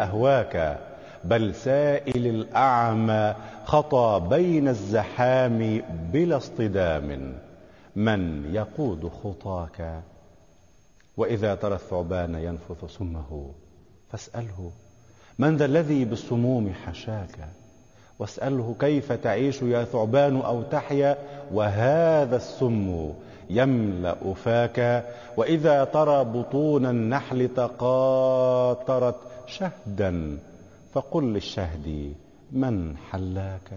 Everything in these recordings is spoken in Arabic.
أهواك بل سائل الأعمى خطى بين الزحام بلا اصطدام. من يقود خطاك؟ وإذا ترى الثعبان ينفث سمه فاسأله من ذا الذي بالسموم حشاك؟ واسأله كيف تعيش يا ثعبان أو تحيا؟ وهذا السم يملأ فاك. وإذا ترى بطون النحل تقاطرت شهدا. فقل للشهد من حلاك؟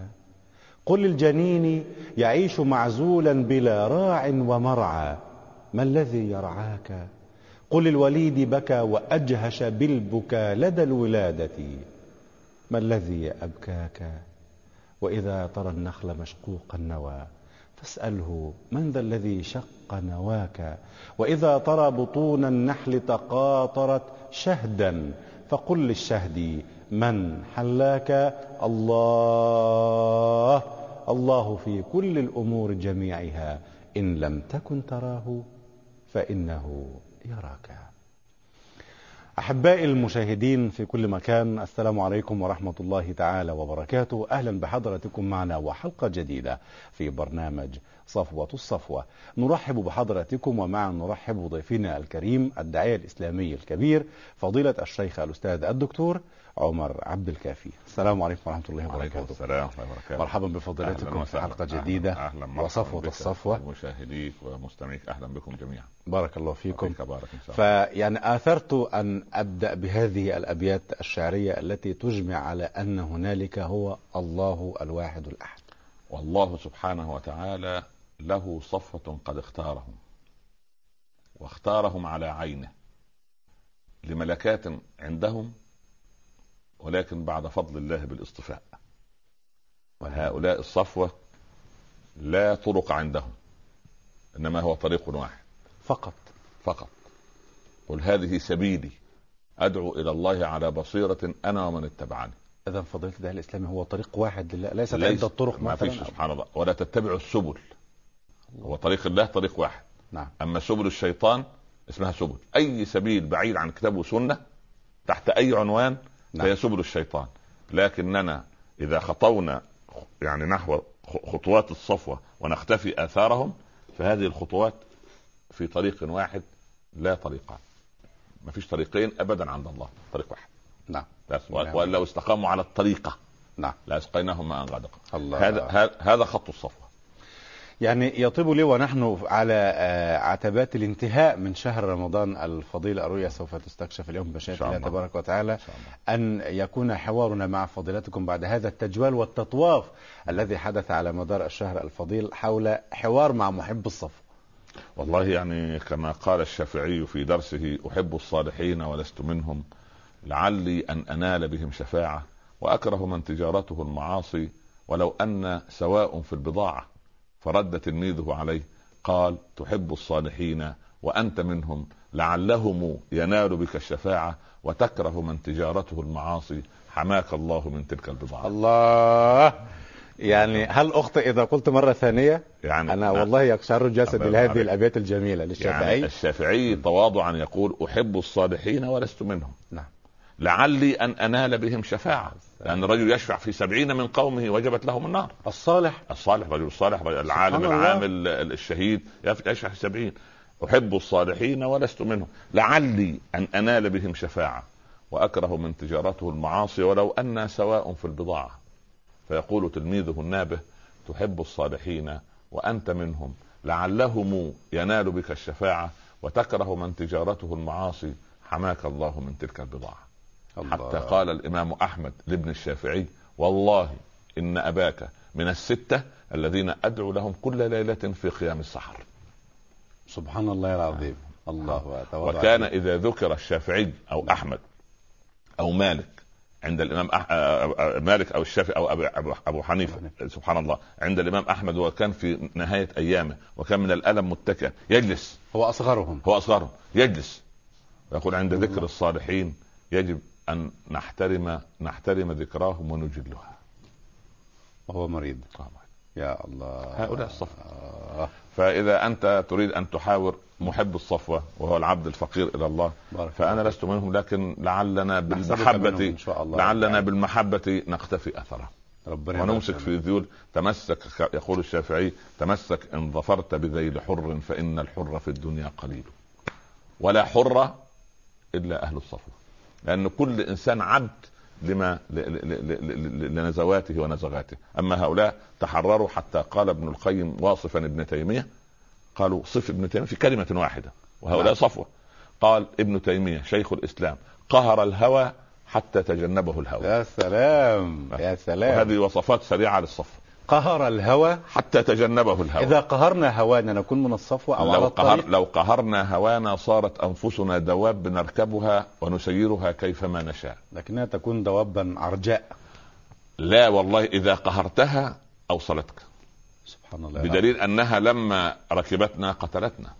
قل للجنين يعيش معزولا بلا راع ومرعى ما الذي يرعاك؟ قل الوليد بكى وأجهش بالبكى لدى الولادة ما الذي أبكاك؟ وإذا ترى النخل مشقوق النوى فاسأله من ذا الذي شق نواك؟ وإذا ترى بطون النحل تقاطرت شهدا فقل للشهد من حلاك؟ الله الله في كل الأمور جميعها إن لم تكن تراه فإنه يراك. أحبائي المشاهدين في كل مكان السلام عليكم ورحمة الله تعالى وبركاته. أهلا بحضرتكم معنا وحلقة جديدة في برنامج صفوة الصفوة. نرحب بحضرتكم ومعا نرحب بضيفنا الكريم الداعية الإسلامي الكبير فضيلة الشيخ الأستاذ الدكتور عمر عبد الكافي. السلام عليكم ورحمة الله وبركاته. السلام ورحمة الله وبركاته. مرحبا بفضيلتكم في حلقة جديدة أهلا وصفوة الصفوة. مشاهديك ومستمعيك. أهلا بكم جميعا. بارك الله فيكم. بارك إن شاء الله. فيعني آثرت أن أبدأ بهذه الأبيات الشعرية التي تجمع على أن هنالك هو الله الواحد الأحد. والله سبحانه وتعالى له صفوة قد اختارهم واختارهم على عينه. لملكات عندهم ولكن بعد فضل الله بالاصطفاء. وهؤلاء الصفوة لا طرق عندهم إنما هو طريق واحد. فقط. فقط. قل هذه سبيلي أدعو إلى الله على بصيرة أنا ومن اتبعني. إذا فضيلة الداعي الإسلامي هو طريق واحد لله ليست ليس- عدة طرق ما مثلا. فيش سبحان الله. ولا تتبعوا السبل. هو طريق الله طريق واحد. نعم. أما سبل الشيطان اسمها سبل. أي سبيل بعيد عن كتاب وسنة تحت أي عنوان نعم. فهي سبل الشيطان. لكننا إذا خطونا يعني نحو خطوات الصفوة ونختفي آثارهم فهذه الخطوات في طريق واحد لا طريقان. ما فيش طريقين ابدا عند الله. طريق واحد. نعم. بس. نعم. وان لو استقاموا على الطريقة نعم. لاسقيناهم ماء غدقا هذا- هذا خط الصفوة. يعني يطيب لي ونحن على آه، عتبات الانتهاء من شهر رمضان الفضيل الرؤيا سوف تستكشف اليوم شاء الله. تبارك وتعالى. أن يكون حوارنا مع فضيلتكم بعد هذا التجوال والتطواف الذي حدث على مدار الشهر الفضيل حول حوار مع محب الصفو والله يعني كما قال الشافعي في درسه أحب الصالحين ولست منهم لعلي أن أنال بهم شفاعة وأكره من تجارته المعاصي ولو أن سواء في البضاعة فرد تلميذه عليه. قال تحب الصالحين وأنت منهم لعلهم ينال بك الشفاعة وتكره من تجارته المعاصي. حماك الله من تلك البضاعة. الله! يعني هل أخطئ إذا قلت مرة ثانية؟ يعني أنا والله يقشعر جسدي لهذه عليك. الأبيات الجميلة يعني للشافعي الشافعي تواضعا يقول أحب الصالحين ولست منهم. نعم. لعلي أن أنال بهم شفاعة. لأن الرجل يشفع في سبعين من قومه وجبت لهم النار. الصالح. الصالح الرجل الصالح العالم. العامل الشهيد يشفع في سبعين. أحب الصالحين ولست منهم. لعلي أن أنال بهم شفاعة. وأكره من تجارته المعاصي ولو ان سواء في البضاعة. فيقول تلميذه النابه تحب الصالحين وأنت منهم. لعلهم ينال بك الشفاعة وتكره من تجارته المعاصي. حماك الله من تلك البضاعة. حتى قال الإمام أحمد لابن الشافعي والله إن أباك من الستة الذين أدعو لهم كل ليلة في قيام السحر. سبحان الله العظيم. الله أتواضع وكان إذا ذكر الشافعي أو أحمد أو مالك عند الإمام أح... آه، آه، مالك أو الشافعي أو ابو أبو, أبو حنيفة. سبحان الله عند الإمام أحمد وكان في نهاية أيامه وكان من الألم متكئا يجلس. هو أصغرهم. هو أصغرهم. يجلس. ويقول عند ذكر الصالحين يجب أن نحترم نحترم ذكراهم ونجلها وهو مريض. يا الله. هؤلاء الصفوة. آه. فإذا أنت تريد أن تحاور محب الصفوة وهو العبد الفقير إلى الله بارك فأنا الله لست منهم لكن لعلنا بالمحبة إن شاء الله. لعلنا بالمحبة نقتفي اثره ربنا ونمسك في الذيول تمسك يقول الشافعي تمسك إن ظفرت بذيل حر فإن الحر في الدنيا قليل. ولا حر إلا أهل الصفوة. لأن كل إنسان عبد لما لنزواته ونزغاته. أما هؤلاء تحرروا حتى قال ابن القيم واصفا ابن تيمية قالوا صف ابن تيمية في كلمة واحدة وهؤلاء نعم. صفوة. قال ابن تيمية شيخ الإسلام قهر الهوى حتى تجنبه الهوى. يا سلام يا سلام. وهذه وصفات سريعة للصف. قهر الهوى. حتى تجنبه الهوى. إذا قهرنا هوانا نكون من الصفوه أو لو, على قهر لو قهرنا هوانا صارت أنفسنا دواب نركبها ونسيرها كيفما نشاء. لكنها تكون دوابا عرجاء لا والله إذا قهرتها أوصلتك. سبحان الله. بدليل أنها لما ركبتنا قتلتنا.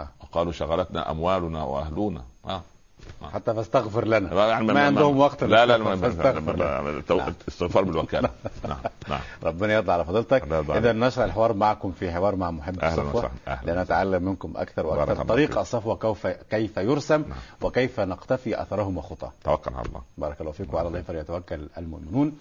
آه. وقالوا شغلتنا أموالنا وأهلنا. آه. حتى فاستغفر لنا. يعني ما عندهم وقت لا لا. ما- تو- نعم. استغفار بالوكالة. نعم. نعم ربنا يرضى على فضيلتك إذا. نشرح الحوار معكم في حوار مع محب الصفوة لنتعلم منكم أكثر وأكثر طريق. الصفوه كيف كيف يرسم نعم. وكيف نقتفي أثرهم وخطاه توكل على الله. بارك الله فيكم وعلى الله فليتوكل المؤمنون.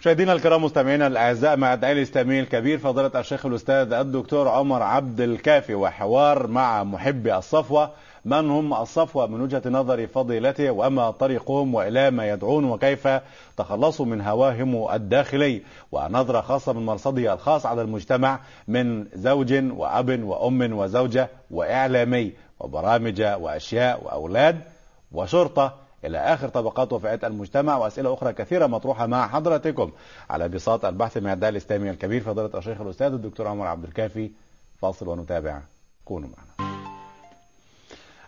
مشاهدينا الكرام مستمعينا الأعزاء مع الداعي الاسلامي الكبير فضيلة الشيخ الأستاذ الدكتور عمر عبد الكافي وحوار مع محبي الصفوة. من هم الصفوه من وجهة نظر فضيلته؟ وما طريقهم وإلى ما يدعون وكيف تخلصوا من هواهم الداخلي؟ ونظرة خاصة من مرصده الخاص على المجتمع من زوج وأب وأم وزوجة وإعلامي وبرامج وأشياء وأولاد وشرطة. إلى آخر طبقات وفئات المجتمع وأسئلة أخرى كثيرة مطروحة مع حضراتكم على بساط البحث مع الداعي الإسلامي الكبير فضيلة الشيخ الأستاذ الدكتور عمر عبد الكافي. فاصل ونتابع. كونوا معنا.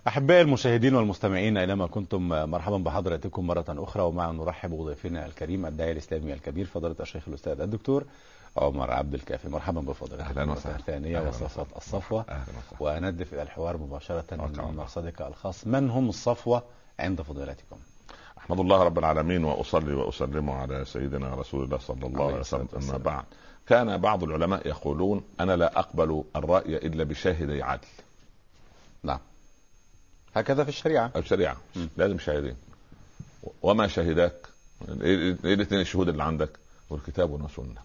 أحبائي المشاهدين والمستمعين أينما كنتم مرحبا بحضراتكم مرة أخرى ومع نرحب بضيفنا الكريم الداعي الإسلامي الكبير فضيلة الشيخ الأستاذ الدكتور عمر عبد الكافي. مرحبا بفضيلتك أهلاً وسهلاً. أهلاً وصفات الصفوة. أهلا وسهلا. وندف إلى الحوار على من. مرصدك الخاص. من هم الصفوة عند فضيلتكم؟ أحمد الله رب العالمين وأصلي وأسلم على سيدنا رسول الله صلى الله عليه وسلم. أما. بعد كان بعض العلماء يقولون أنا لا أقبل الرأي إلا بشاهدي عدل هكذا في الشريعة. الشريعة. م. لازم شاهدين. وما شهداك إيه إيه الاثنين الشهود اللي عندك؟ والكتاب والسنة.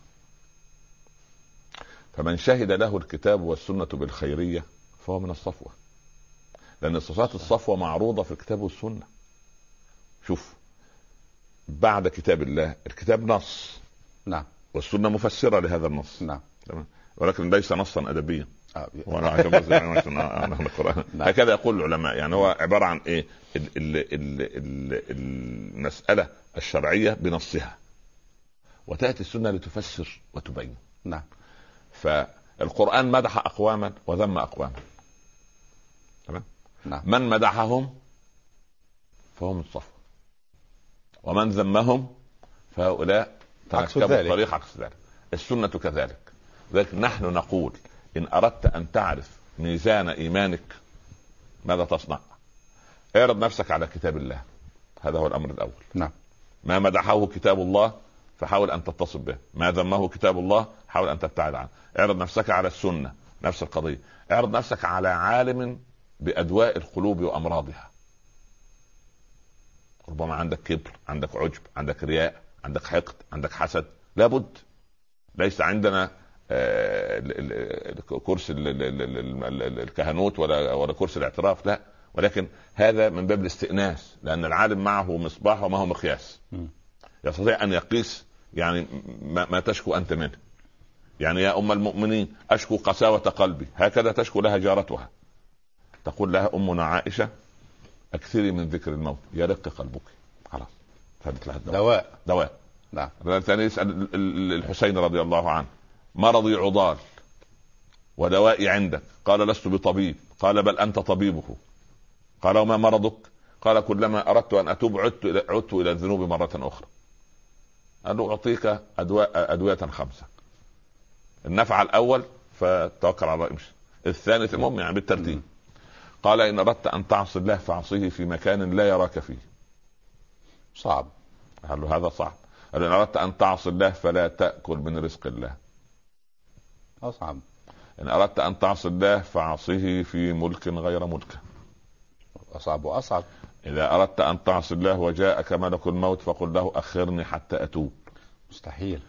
فمن شهد له الكتاب والسنة بالخيرية فهو من الصفوة. لأن صفات الصفوة معروضة في الكتاب والسنة. شوف بعد كتاب الله الكتاب نص. نعم. والسنة مفسرة لهذا النص. نعم. تمام؟ ولكن ليس نصا ادبيا. وأنا عشان يعني. نعم. هكذا يقول العلماء يعني هو عباره عن إيه ال ال ال ال المساله الشرعيه بنصها وتاتي السنة لتفسر وتبين نعم فالقران مدح اقواما وذم اقواما تمام نعم من مدحهم فهم الصفوه ومن ذمهم فهؤلاء تركبوا. الطريق عكس ذلك السنة كذلك لذلك نحن نقول إن أردت أن تعرف ميزان إيمانك ماذا تصنع؟ اعرض نفسك على كتاب الله. هذا هو الأمر الأول. نعم. ما مدحه كتاب الله فحاول أن تتصل به. ما ذمه كتاب الله حاول أن تبتعد عنه. اعرض نفسك على السنة نفس القضية. اعرض نفسك على عالم بأدواء القلوب وأمراضها. ربما عندك كبر عندك عجب عندك رياء عندك حقد عندك حسد. لابد. ليس عندنا كرسي ال- ال- ال- ال- ال- الكهنوت ولا ولا كرسي الاعتراف لا. ولكن هذا من باب الاستئناس لأن العالم معه مصباح وما هو مقياس. يستطيع أن يقيس يعني ما, ما تشكو أنت منه. يعني يا أم المؤمنين أشكو قساوة قلبي. هكذا تشكو لها جارتها. تقول لها أمنا عائشة أكثري من ذكر الموت يرق قلبك. خلاص. دواء. دواء. نعم. الثاني يسأل ال- ال- الحسين رضي الله عنه. مرضي عضال ودوائي عندك. قال لست بطبيب. قال بل أنت طبيبه. قال وما مرضك؟ قال كلما أردت أن أتوب عدت إلى عدت إلى الذنوب مرة أخرى. قال له أعطيك ادواء أدوية خمسة. النفع الأول فتوكل على الله امشي. الثالث المهم يعني بالترتيب. قال إن أردت أن تعصي الله فاعصيه في مكان لا يراك فيه. صعب. قال له هذا صعب. قال إن أردت أن تعصي الله فلا تأكل من رزق الله. أصعب. إن أردت أن تعصي الله فاعصه في ملك غير ملكه. أصعب وأصعب. إذا أردت أن تعصي الله وجاءك ملك الموت فقل له أخرني حتى أتوب. مستحيل.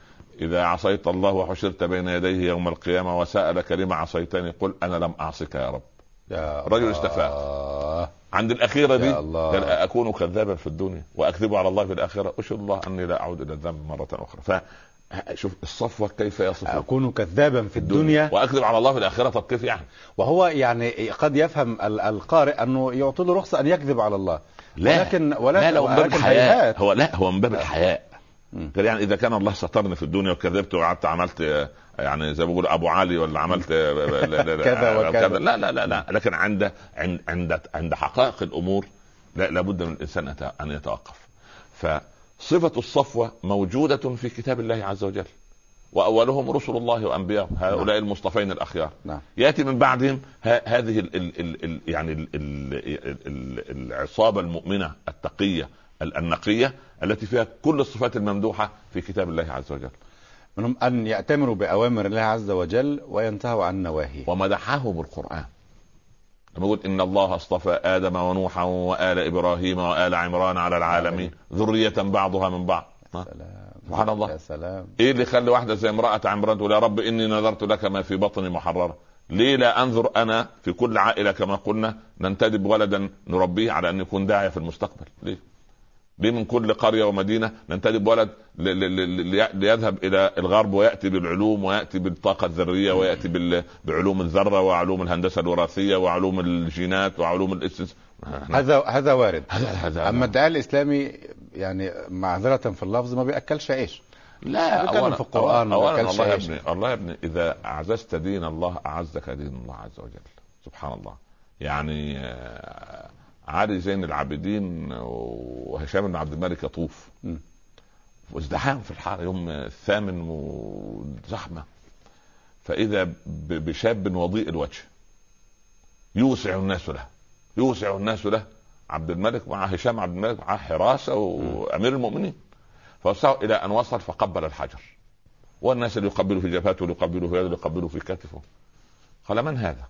إذا عصيت الله وحشرت بين يديه يوم القيامة وسألك لما عصيتني قل أنا لم أعصك يا رب. يا رجل الله. استفاق. عند الأخيرة دي. قال أكون كذابا في الدنيا وأكذب على الله في الآخرة. أشهد الله أني لا أعود إلى الذنب مرة أخرى. ف شوف الصفوة كيف يصف أكون كذابا في الدنيا. وأكذب على الله في الآخرة؟ طب كيف يعني؟ وهو يعني قد يفهم ال- القارئ أنه يعطي له رخصة أن يكذب على الله. ولكن ولكن لا لا هو من باب الحياء. هو لا هو من باب الحياء. قال يعني إذا كان الله سترني في الدنيا وكذبت وقعدت عملت يعني زي ما بيقول أبو علي ولا عملت لا- لا- لا- كذا وكذا. لا لا لا لا. لكن عند عند عند عند حقائق الأمور لا لابد من الإنسان أن يتوقف. فصفه الصفوة موجودة في كتاب الله عز وجل. وأولهم رسل الله وأنبياء هؤلاء المصطفين الأخيار. نعم. يأتي من بعدهم ه- هذه ال ال ال ال يعني ال ال ال العصابة المؤمنة التقية ال- النقية التي فيها كل الصفات الممدوحة في كتاب الله عز وجل. منهم أن يأتمروا بأوامر الله عز وجل وينتهوا عن نواهيه. ومدحهم القرآن. لما يقول إن الله اصطفى آدم ونوحا وآل إبراهيم وآل عمران على العالمين ذرية بعضها من بعض. سبحان الله. يا سلام. إيه اللي يخلي واحدة زي امرأة عمران تقول يا رب إني نذرت لك ما في بطني محررة. ليه لا انظر أنا في كل عائلة كما قلنا ننتدب ولدا نربيه على ان يكون داعية في المستقبل؟ ليه؟ ليه من كل قرية ومدينة ننتدب ولد ليذهب إلى الغرب ويأتي بالعلوم ويأتي بالطاقة الذرية ويأتي بعلوم الذرة وعلوم الهندسة الوراثية وعلوم الجينات وعلوم الاستس هذا هذا وارد. هذا هذا أما الدعاء الإسلامي يعني معذرة في اللفظ ما بيأكلش عيش. لا بيتكلم في القرآن ما أولا بيأكلش الله يا. ابني الله يا ابني إذا أعززت دين الله أعزك دين الله عز وجل. سبحان الله. يعني آه، علي زين العابدين وهشام بن عبد الملك يطوف. وازدحام في الحارة يوم الثامن وزحمه فإذا بشاب وضيء الوجه يوسع الناس له يوسع الناس له عبد الملك مع هشام عبد الملك مع حراسة وامير المؤمنين. فوسعوا إلى أن وصل فقبل الحجر. والناس اللي يقبلوا في جبهته واللي يقبلوا في يده واللي يقبلوا في كتفه قال من هذا؟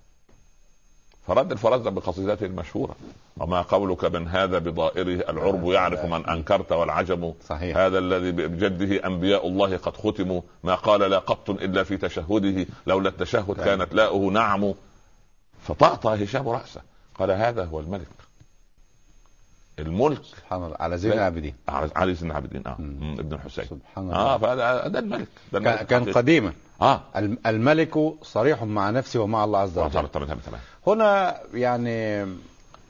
فرد الفرزدق بقصيدته المشهورة. وما قولك من هذا بضائره العرب يعرف من أنكرت والعجم. صحيح. هذا الذي بجده أنبياء الله قد ختموا. ما قال لا قط إلا في تشهده. لولا التشهد. كانت لاؤه نعم. فطأطأ هشام رأسه. قال هذا هو الملك. الملك. سبحان الله. على زين. العابدين. علي بن العابدين. آه. مم. ابن الحسين. سبحان الله. آه فهذا ده الملك. ده الملك كان الحقيقي. قديما. آه. الم- الملك صريح مع نفسه ومع الله عز وجل. تمام تمام تمام. هنا يعني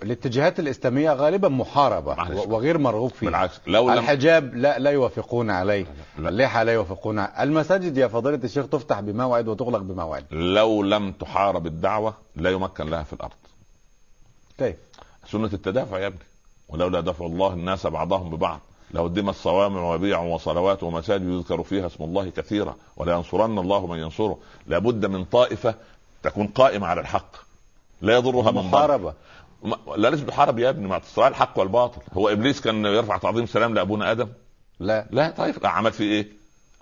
الاتجاهات الإسلامية غالبا محاربة وغير مرغوب فيها. بالعكس. لو الحجاب لا لا يوافقون عليه. اللحى لا يوافقون عليه. المساجد يا فضيلة الشيخ تفتح بموعد وتغلق بموعد. لو لم تحارب الدعوة لا يمكن لها في الأرض. كيف؟ سنة التدافع يا ابني. ولولا دفع الله الناس بعضهم ببعض لهدمت صوامع وبيع وصلوات ومساجد يذكر فيها اسم الله كثيرا ولينصرن الله من ينصره. لابد من طائفة تكون قائمة على الحق. لا يضرها من محاربة. لا لازم تحارب يا ابني مع صراع الحق والباطل. هو إبليس كان يرفع تعظيم سلام لأبونا آدم؟ لا. لا طيب عمل فيه إيه؟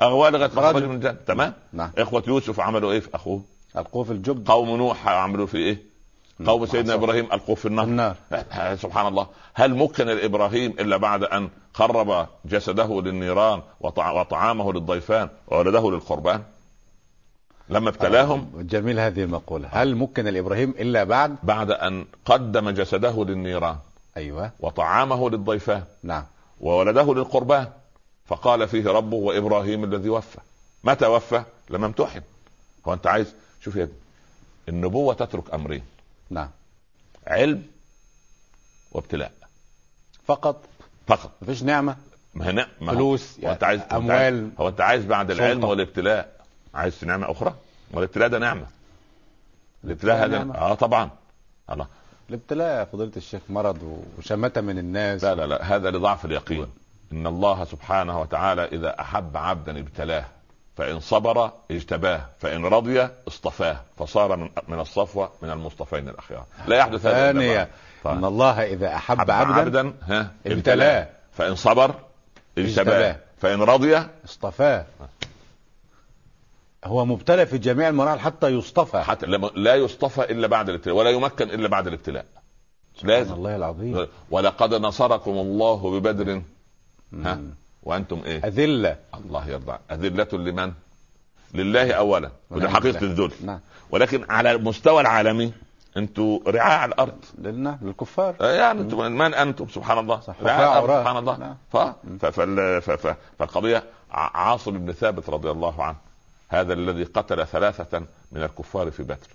اغوى لغاية ما خرج. من الجنة. تمام؟ نعم. إخوة يوسف عملوا إيه؟ في أخوه القوه في الجب قوم نوح عملوا فيه إيه؟ قوم سيدنا. إبراهيم ألقوه في النار النار. سبحان الله. هل ممكن لابراهيم إلا بعد أن قرب جسده للنيران وطع- وطعامه للضيفان وولده للقربان؟ لما ابتلاهم. آه، جميل هذه المقولة. هل ممكن الإبراهيم إلا بعد؟ بعد أن قدم جسده للنيران. أيوه. وطعامه للضيفان. نعم. وولده للقربان. فقال فيه ربه وإبراهيم الذي وفى. متى وفى؟ لما امتحن. هو انت عايز شوف يا ابني النبوة تترك أمرين. نعم. علم وابتلاء. فقط. فقط. مفيش نعمة. ما هنا ما فلوس هو أنت عايز أموال هو أنت عايز بعد العلم. والابتلاء. عايز نعمة أخرى؟ والابتلاء ده نعمة. الابتلاء هذا نعمة. آه طبعا. الله. الابتلاء يا فضيلة الشيخ مرض وشمته من الناس. لا لا لا. هذا لضعف اليقين. إن الله سبحانه وتعالى إذا أحب عبدا ابتلاه. فإن صبر اجتباه فإن رضي اصطفاه فصار من من الصفوة من المصطفين الأخيار. لا يحدث هذا ثانية. إن الله إذا أحب حب عبدا, عبدا ها ابتلاه. فإن صبر اجتباه. فإن رضي اصطفاه. هو مبتلى في جميع المراحل حتى يصطفى. حتى لا يصطفى إلا بعد الابتلاء ولا يمكن إلا بعد الابتلاء. سبحان لازم. الله العظيم. ولقد نصركم الله ببدر. ها. وأنتم إيه؟ أذلة. الله يرضى. أذلة لمن؟ لله اولا. وده ونعم حقيقه. الذل. نعم ولكن على المستوى العالمي أنتم رعاع الأرض. للنا للكفار. يعني أنتم من أنتم؟ سبحان الله. صح. رعاع عراة. سبحان الله. نعم. ف... ف... ف... ف... فالقضية عاصم بن ثابت رضي الله عنه. هذا الذي قتل ثلاثة من الكفار في بدر.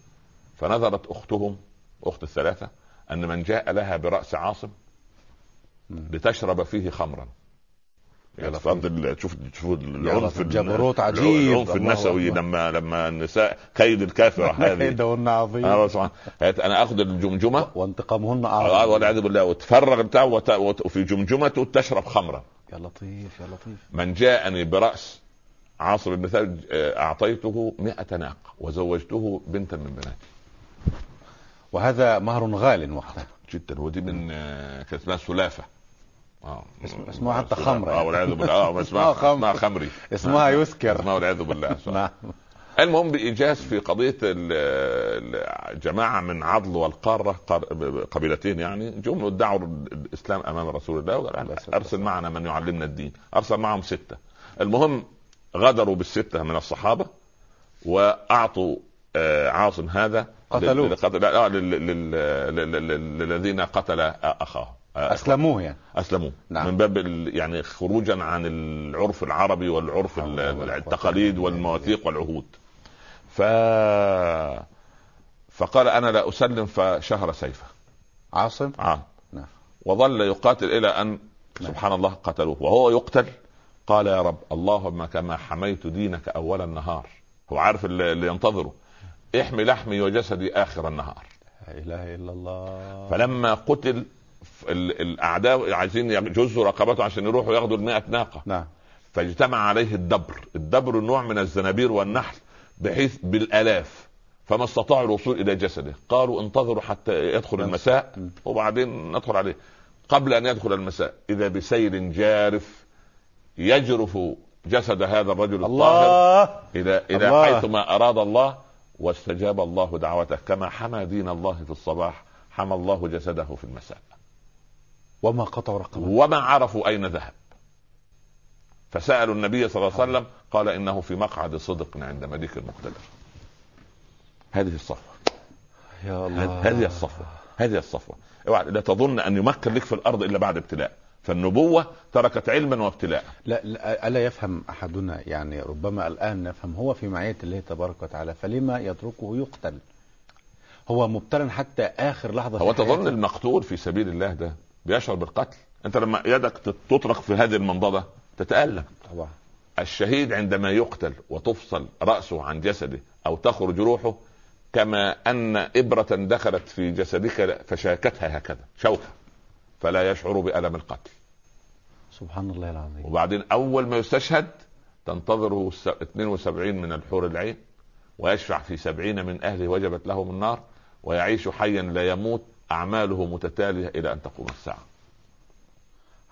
فنظرت أختهم أخت الثلاثة أن من جاء لها برأس عاصم. لتشرب فيه خمرا. يا يعني لطيف. تفضل شوف شوف العنف. جبروت عجيب. العنف النسوي. لما لما النساء كيد الكافرة هذه. كيدهن عظيم أنا آخذ الجمجمة. وانتقامهن آه، أعظم. والعياذ بالله. وتفرغ بتاع وفي جمجمته تشرب خمرا يا لطيف يا لطيف. من جاءني برأس عاصم بن ثابت آه، أعطيته مئة ناقة وزوجته بنتا من بناتي. وهذا مهر غال وقتها جدا. ودي من آه، كانت اسمها سلافة. آه. اسم- اسمها حتى. خمرة آه يعني. والعياذ بالله. آه اسمها خمر. خمري. اسمها يسكر اسمها والعياذ بالله. نعم. المهم بإيجاز في قضية ال- الجماعه من عضل والقارة قار- قبيلتين يعني جم ادعوا الإسلام أمام رسول الله. وقال أرسل معنا من يعلمنا الدين. أرسل معهم ستة. المهم غدروا بالستة من الصحابة وأعطوا آه، عاصم هذا قتلوه. للذين قتل أخاه. آه، أسلموه يعني. أسلموه. نعم. من باب يعني خروجا عن العرف العربي والعرف التقاليد والمواثيق والعهود. ف فقال أنا لا أسلم فشهر سيفه. عاصم؟ آه. نعم. وظل يقاتل إلى أن سبحان الله قتلوه. وهو يقتل. قال يا رب اللهم كما حميت دينك أول النهار. هو عارف اللي ينتظره. احمي لحمي وجسدي آخر النهار. لا إله إلا الله. فلما قتل الأعداء عايزين يجزوا رقبته عشان يروحوا ياخدوا المئة ناقة. نعم. فاجتمع عليه الدبر. الدبر نوع من الزنابير والنحل بحيث بالآلاف. فما استطاعوا الوصول إلى جسده. قالوا انتظروا حتى يدخل المساء م. وبعدين ندخل عليه. قبل أن يدخل المساء إذا بسيل جارف يجرف جسد هذا الرجل الطاهر الله! إلى إلى الله. حيث ما أراد الله واستجاب الله دعوته. كما حمى دين الله في الصباح حمى الله جسده في المساء. وما قطعوا رقبة. وما عرفوا أين ذهب. فسألوا النبي صلى الله عليه وسلم قال إنه في مقعد صدق عند مليك المقتدر هذه الصفوة. يا الله. هذه الصفوة. هذه الصفوة. أوعى لا تظن أن يمكن لك في الأرض إلا بعد ابتلاء. فالنبوة تركت علما وابتلاء. لا, لا ألا يفهم أحدنا؟ يعني ربما الآن نفهم هو في معية الله تبارك وتعالى فلما يتركه يقتل؟ هو مبتلى حتى آخر لحظة هو. تظن المقتول في سبيل الله ده؟ بيشعر بالقتل. أنت لما يدك تطرق في هذه المنضدة تتألم. طبعا. الشهيد عندما يقتل وتفصل رأسه عن جسده أو تخرج روحه كما أن إبرة دخلت في جسدك فشاكتها هكذا شوكة. فلا يشعر بألم القتل. سبحان الله العظيم. وبعدين أول ما يستشهد تنتظره الس- 72 من الحور العين ويشفع في سبعين من أهله وجبت لهم النار ويعيش حيا لا يموت أعماله متتالية إلى أن تقوم الساعة.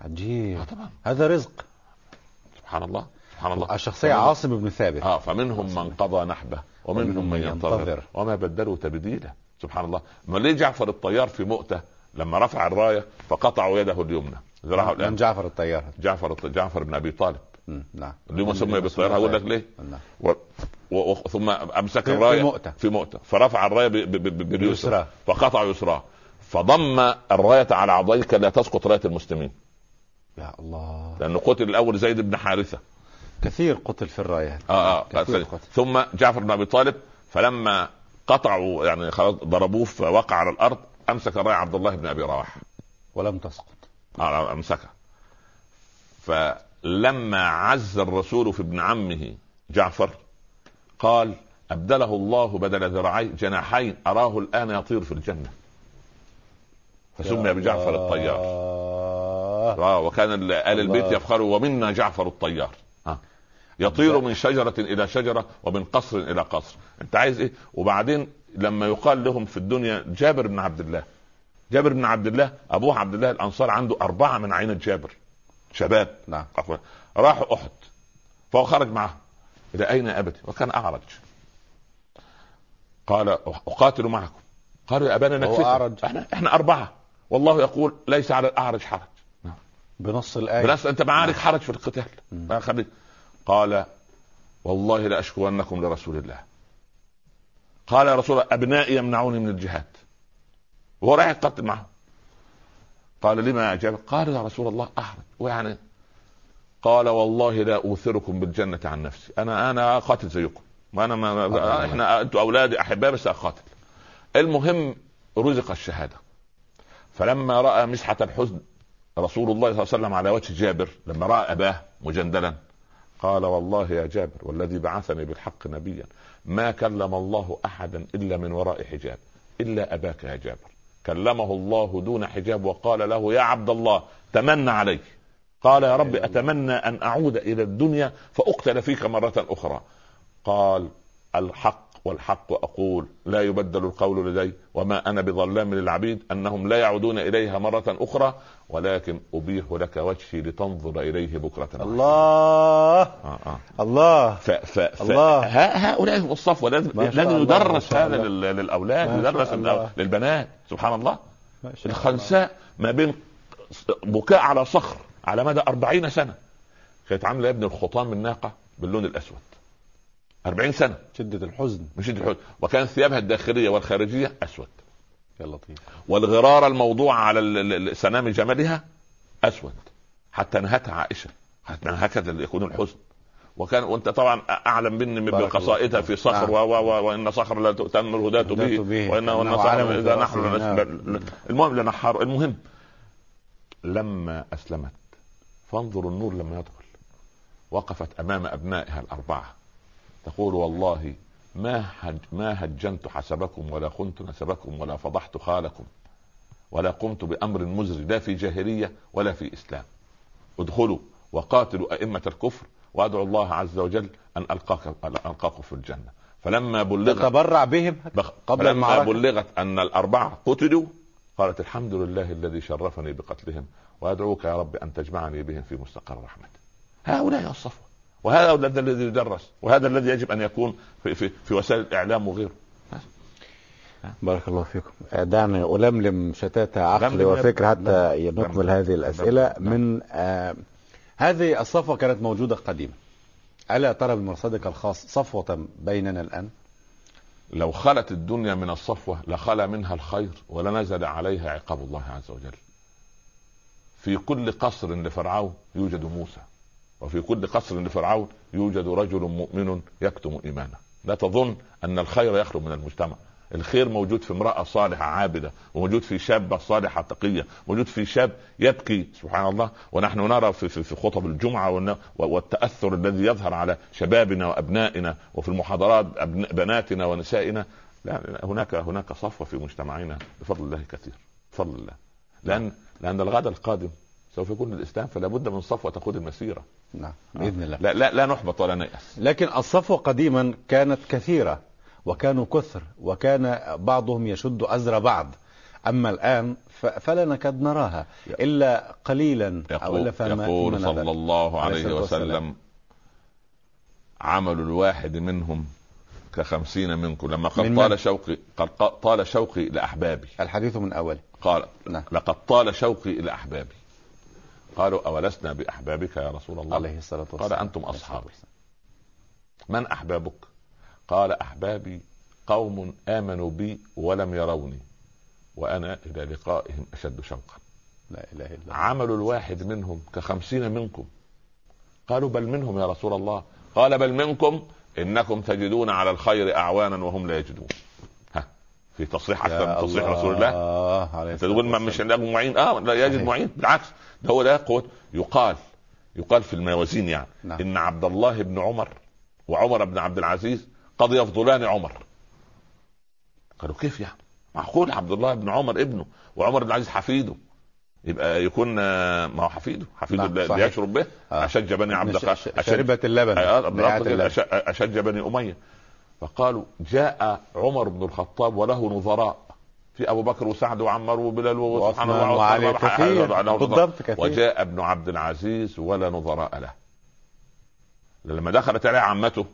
عجيب. آه طبعا هذا رزق. سبحان الله. سبحان الله. الشخصية عاصم بن ثابت. آه فمنهم من قضى نحبه ومنهم من ينتظر. وما بدلوا تبديلا سبحان الله. ما ليه جعفر الطيار في مؤتة؟ لما رفع الراية فقطعوا يده اليمنى. ذراعه من الان جعفر الطيار؟ جعفر جعفر بن أبي طالب. نعم. اليوم سمي بالطيار. هقول لك ليه؟ نعم. و... و... و... ثم أمسك الرايه في مؤتة. في مؤتة. فرفع الراية ب... ب... ب... باليسرى. فقطع يسراه. فضم الراية على عضيك لا تسقط راية المسلمين. يا الله. لأنه قتل الأول زيد بن حارثة. كثير قتل في الراية. آه آه كثير قتل. قتل. ثم جعفر بن أبي طالب فلما قطعوا يعني خلاص ضربوه فوقع على الأرض أمسك الراية عبد الله بن أبي رواحة. ولم تسقط. آه، أمسكها. فلما عز الرسول في ابن عمه جعفر قال أبدله الله بدل ذراعي جناحين أراه الآن يطير في الجنة. فسمي بجعفر الطيار. آه وكان ال- آل البيت. يفخروا ومنا جعفر الطيار. ها يطير من شجرة إلى شجرة ومن قصر إلى قصر. أنت عايز إيه؟ وبعدين لما يقال لهم في الدنيا جابر بن عبد الله. جابر بن عبد الله أبوه عبد الله الأنصار عنده أربعة من عينة جابر. شباب. نعم. راحوا أحد. فهو خرج معهم إلى أين ابتي وكان أعرج. قال أقاتل معكم. قالوا يا أبانا هو نكفيك أعرج. إحنا إحنا أربعة. والله يقول ليس على الأعرج حرج. بنص الآية. بس أنت ما عليك حرج في القتال. ما خليك قال والله لاشكونكم لرسول الله. قال يا رسول الله أبنائي يمنعوني من الجهاد. وهو رايح يقتل معهم. قال لما اجاب قال يا رسول الله احرج ويعني قال والله لا أوثركم بالجنة عن نفسي. أنا أنا قاتل زيكم. وأنا ما الله. إحنا أنتم أولادي احبائي بس أقاتل. المهم رزق الشهادة. فلما رأى مسحة الحزن رسول الله صلى الله عليه وسلم على وجه جابر لما رأى أباه مجندلا قال والله يا جابر والذي بعثني بالحق نبيا ما كلم الله احدا إلا من وراء حجاب إلا أباك يا جابر. كلمه الله دون حجاب وقال له يا عبد الله تمنى علي قال يا رب أتمنى أن أعود إلى الدنيا فأقتل فيك مرة أخرى. قال الحق والحق أقول لا يبدل القول لدي وما أنا بظلام للعبيد أنهم لا يعودون إليها مرة أخرى ولكن أبيح لك وجهي لتنظر إليه بكرة. الله آه آه. الله ف ف ف الله. هؤلاء هم الصفوه لازم لازم يدرس هذا للأولاد يدرس الله. للبنات سبحان الله. الخنساء ما بين بكاء على صخر على مدى أربعين سنة كانت عاملة يا ابن الخطام الناقة باللون الأسود أربعين سنة. شدة الحزن. مش الحوت وكان ثيابها الداخلية والخارجية أسود. يا لطيف والغرار الموضوع على سنام جملها أسود. حتى نهتها عائشة. حتى هكذا يكون الحزن. وكان وانت طبعا أعلم مني من بقصائدها في صخر نعم. و و و وإن صخر لا تؤتم الهداة به, به. وان وإن إنه صخر إذا نحن. لنسب- نعم. المهم لنحار المهم. لما أسلمت فانظر النور لما يدخل. وقفت أمام أبنائها الأربعة. تقول والله ما هج ما هجنت حسبكم ولا خنت نسبكم ولا فضحت خالكم ولا قمت بأمر مزري لا في جاهلية ولا في إسلام ادخلوا وقاتلوا أئمة الكفر وادعو الله عز وجل أن القاك ألقاكم في الجنة فلما بلغت تبرع بهم. قبل المعركة. بلغت أن الأربعة قتلوا قالت الحمد لله الذي شرفني بقتلهم وأدعوك يا رب أن تجمعني بهم في مستقر رحمته هؤلاء الصفوه وهذا الذي يدرس وهذا الذي يجب أن يكون في, في, في وسائل الإعلام وغيره. بارك الله فيكم. دعني ألملم شتات عقلي وفكر. حتى. نكمل هذه الأسئلة. من آه هذه الصفوة كانت موجودة قديما. ألا ترى بمرصدك الخاص صفوة بيننا الآن؟ لو خلت الدنيا من الصفوة لخلا منها الخير ولنزل عليها عقاب الله عز وجل. في كل قصر لفرعون يوجد موسى. وفي كل قصر لفرعون يوجد رجل مؤمن يكتم إيمانه. لا تظن أن الخير يخلو من المجتمع. الخير موجود في امرأة صالحة عابدة وموجود في شابة صالحة تقية موجود في شاب يبكي سبحان الله. ونحن نرى في, في, في خطب الجمعة والتأثر الذي يظهر على شبابنا وأبنائنا وفي المحاضرات بناتنا ونسائنا. لا لا، هناك هناك صفوة في مجتمعنا بفضل الله كثير. بفضل الله. لأن لأن الغد القادم سوف يكون الإسلام فلا بد من صفوة تقود المسيرة. نعم بإذن الله. لا لا لا نحبط ولا نيأس. لكن الصفوة قديما كانت كثيرة وكانوا كثر وكان بعضهم يشد أزر بعض. أما الآن فلا نكاد نراها. إلا قليلا أو إلا يقول, فما يقول صلى. الله عليه عليه والسلام. وسلم عمل الواحد منهم كخمسين منكم. لما من قال من؟ طال شوقي قال ق- طال شوقي لأحبابي الحديث من أوله قال نعم. لقد طال شوقي إلى أحبابي. قالوا أولسنا بأحبابك يا رسول الله؟ عليه الصلاة والسلام. قال أنتم أصحابي. من أحبابك؟ قال أحبابي قوم آمنوا بي ولم يروني وأنا إلى لقائهم أشد شوقا. لا إله إلا الله. عمل الواحد منهم كخمسين منكم. قالوا بل منهم يا رسول الله. قال بل منكم إنكم تجدون على الخير أعوانا وهم لا يجدون. في تصريح أكثر يا من تصريح رسول الله. تقول ما مش لاقوا معين؟ آه لا يجد. معين. بالعكس. ده هو ده قوة. يقال يقال في الموازين يعني. نعم. إن عبد الله بن عمر وعمر بن عبد العزيز قد يفضلان عمر. قالوا كيف يعني؟ معقول عبد الله بن عمر ابنه وعمر بن العزيز حفيده؟ يبقى يكون آه، ما هو حفيده. حفيده نعم، اللي صحيح. يشرب به. آه. أشج بني عبد ش- الق- ش- أشج- شربة اللبن. آه، بيعة بالضبط اللبن. كده، أش- أشج بني أمية. فقالوا جاء عمر بن الخطاب وله نظراء في أبو بكر وسعد وعمر وبلال وسبحان الله وعلي كثير. بالضبط كثير. وجاء ابن عبد العزيز ولا نظراء له لما دخلت عليه عمته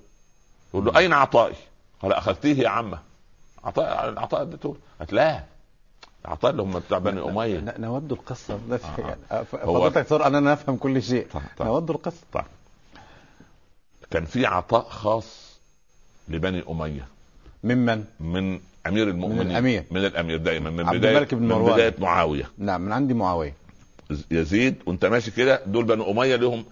يقول له أين عطائي؟ قال أخذتيه يا عمة عطاء العطاء اديته. قالت لا عطاء اللي هم بتاع بني أمية نود القصة آه. يعني فضلتك تقول أنا نفهم كل شيء طيب، طيب. نود القصة طيب كان في عطاء خاص لبني أمية. ممن؟ من أمير المؤمنين. من الأمير. من الأمير دايما من عبد بدايه الملك بن من مروان. بداية معاوية. نعم من عندي معاوية. يزيد وأنت ماشي كده دول بنو أمية لهم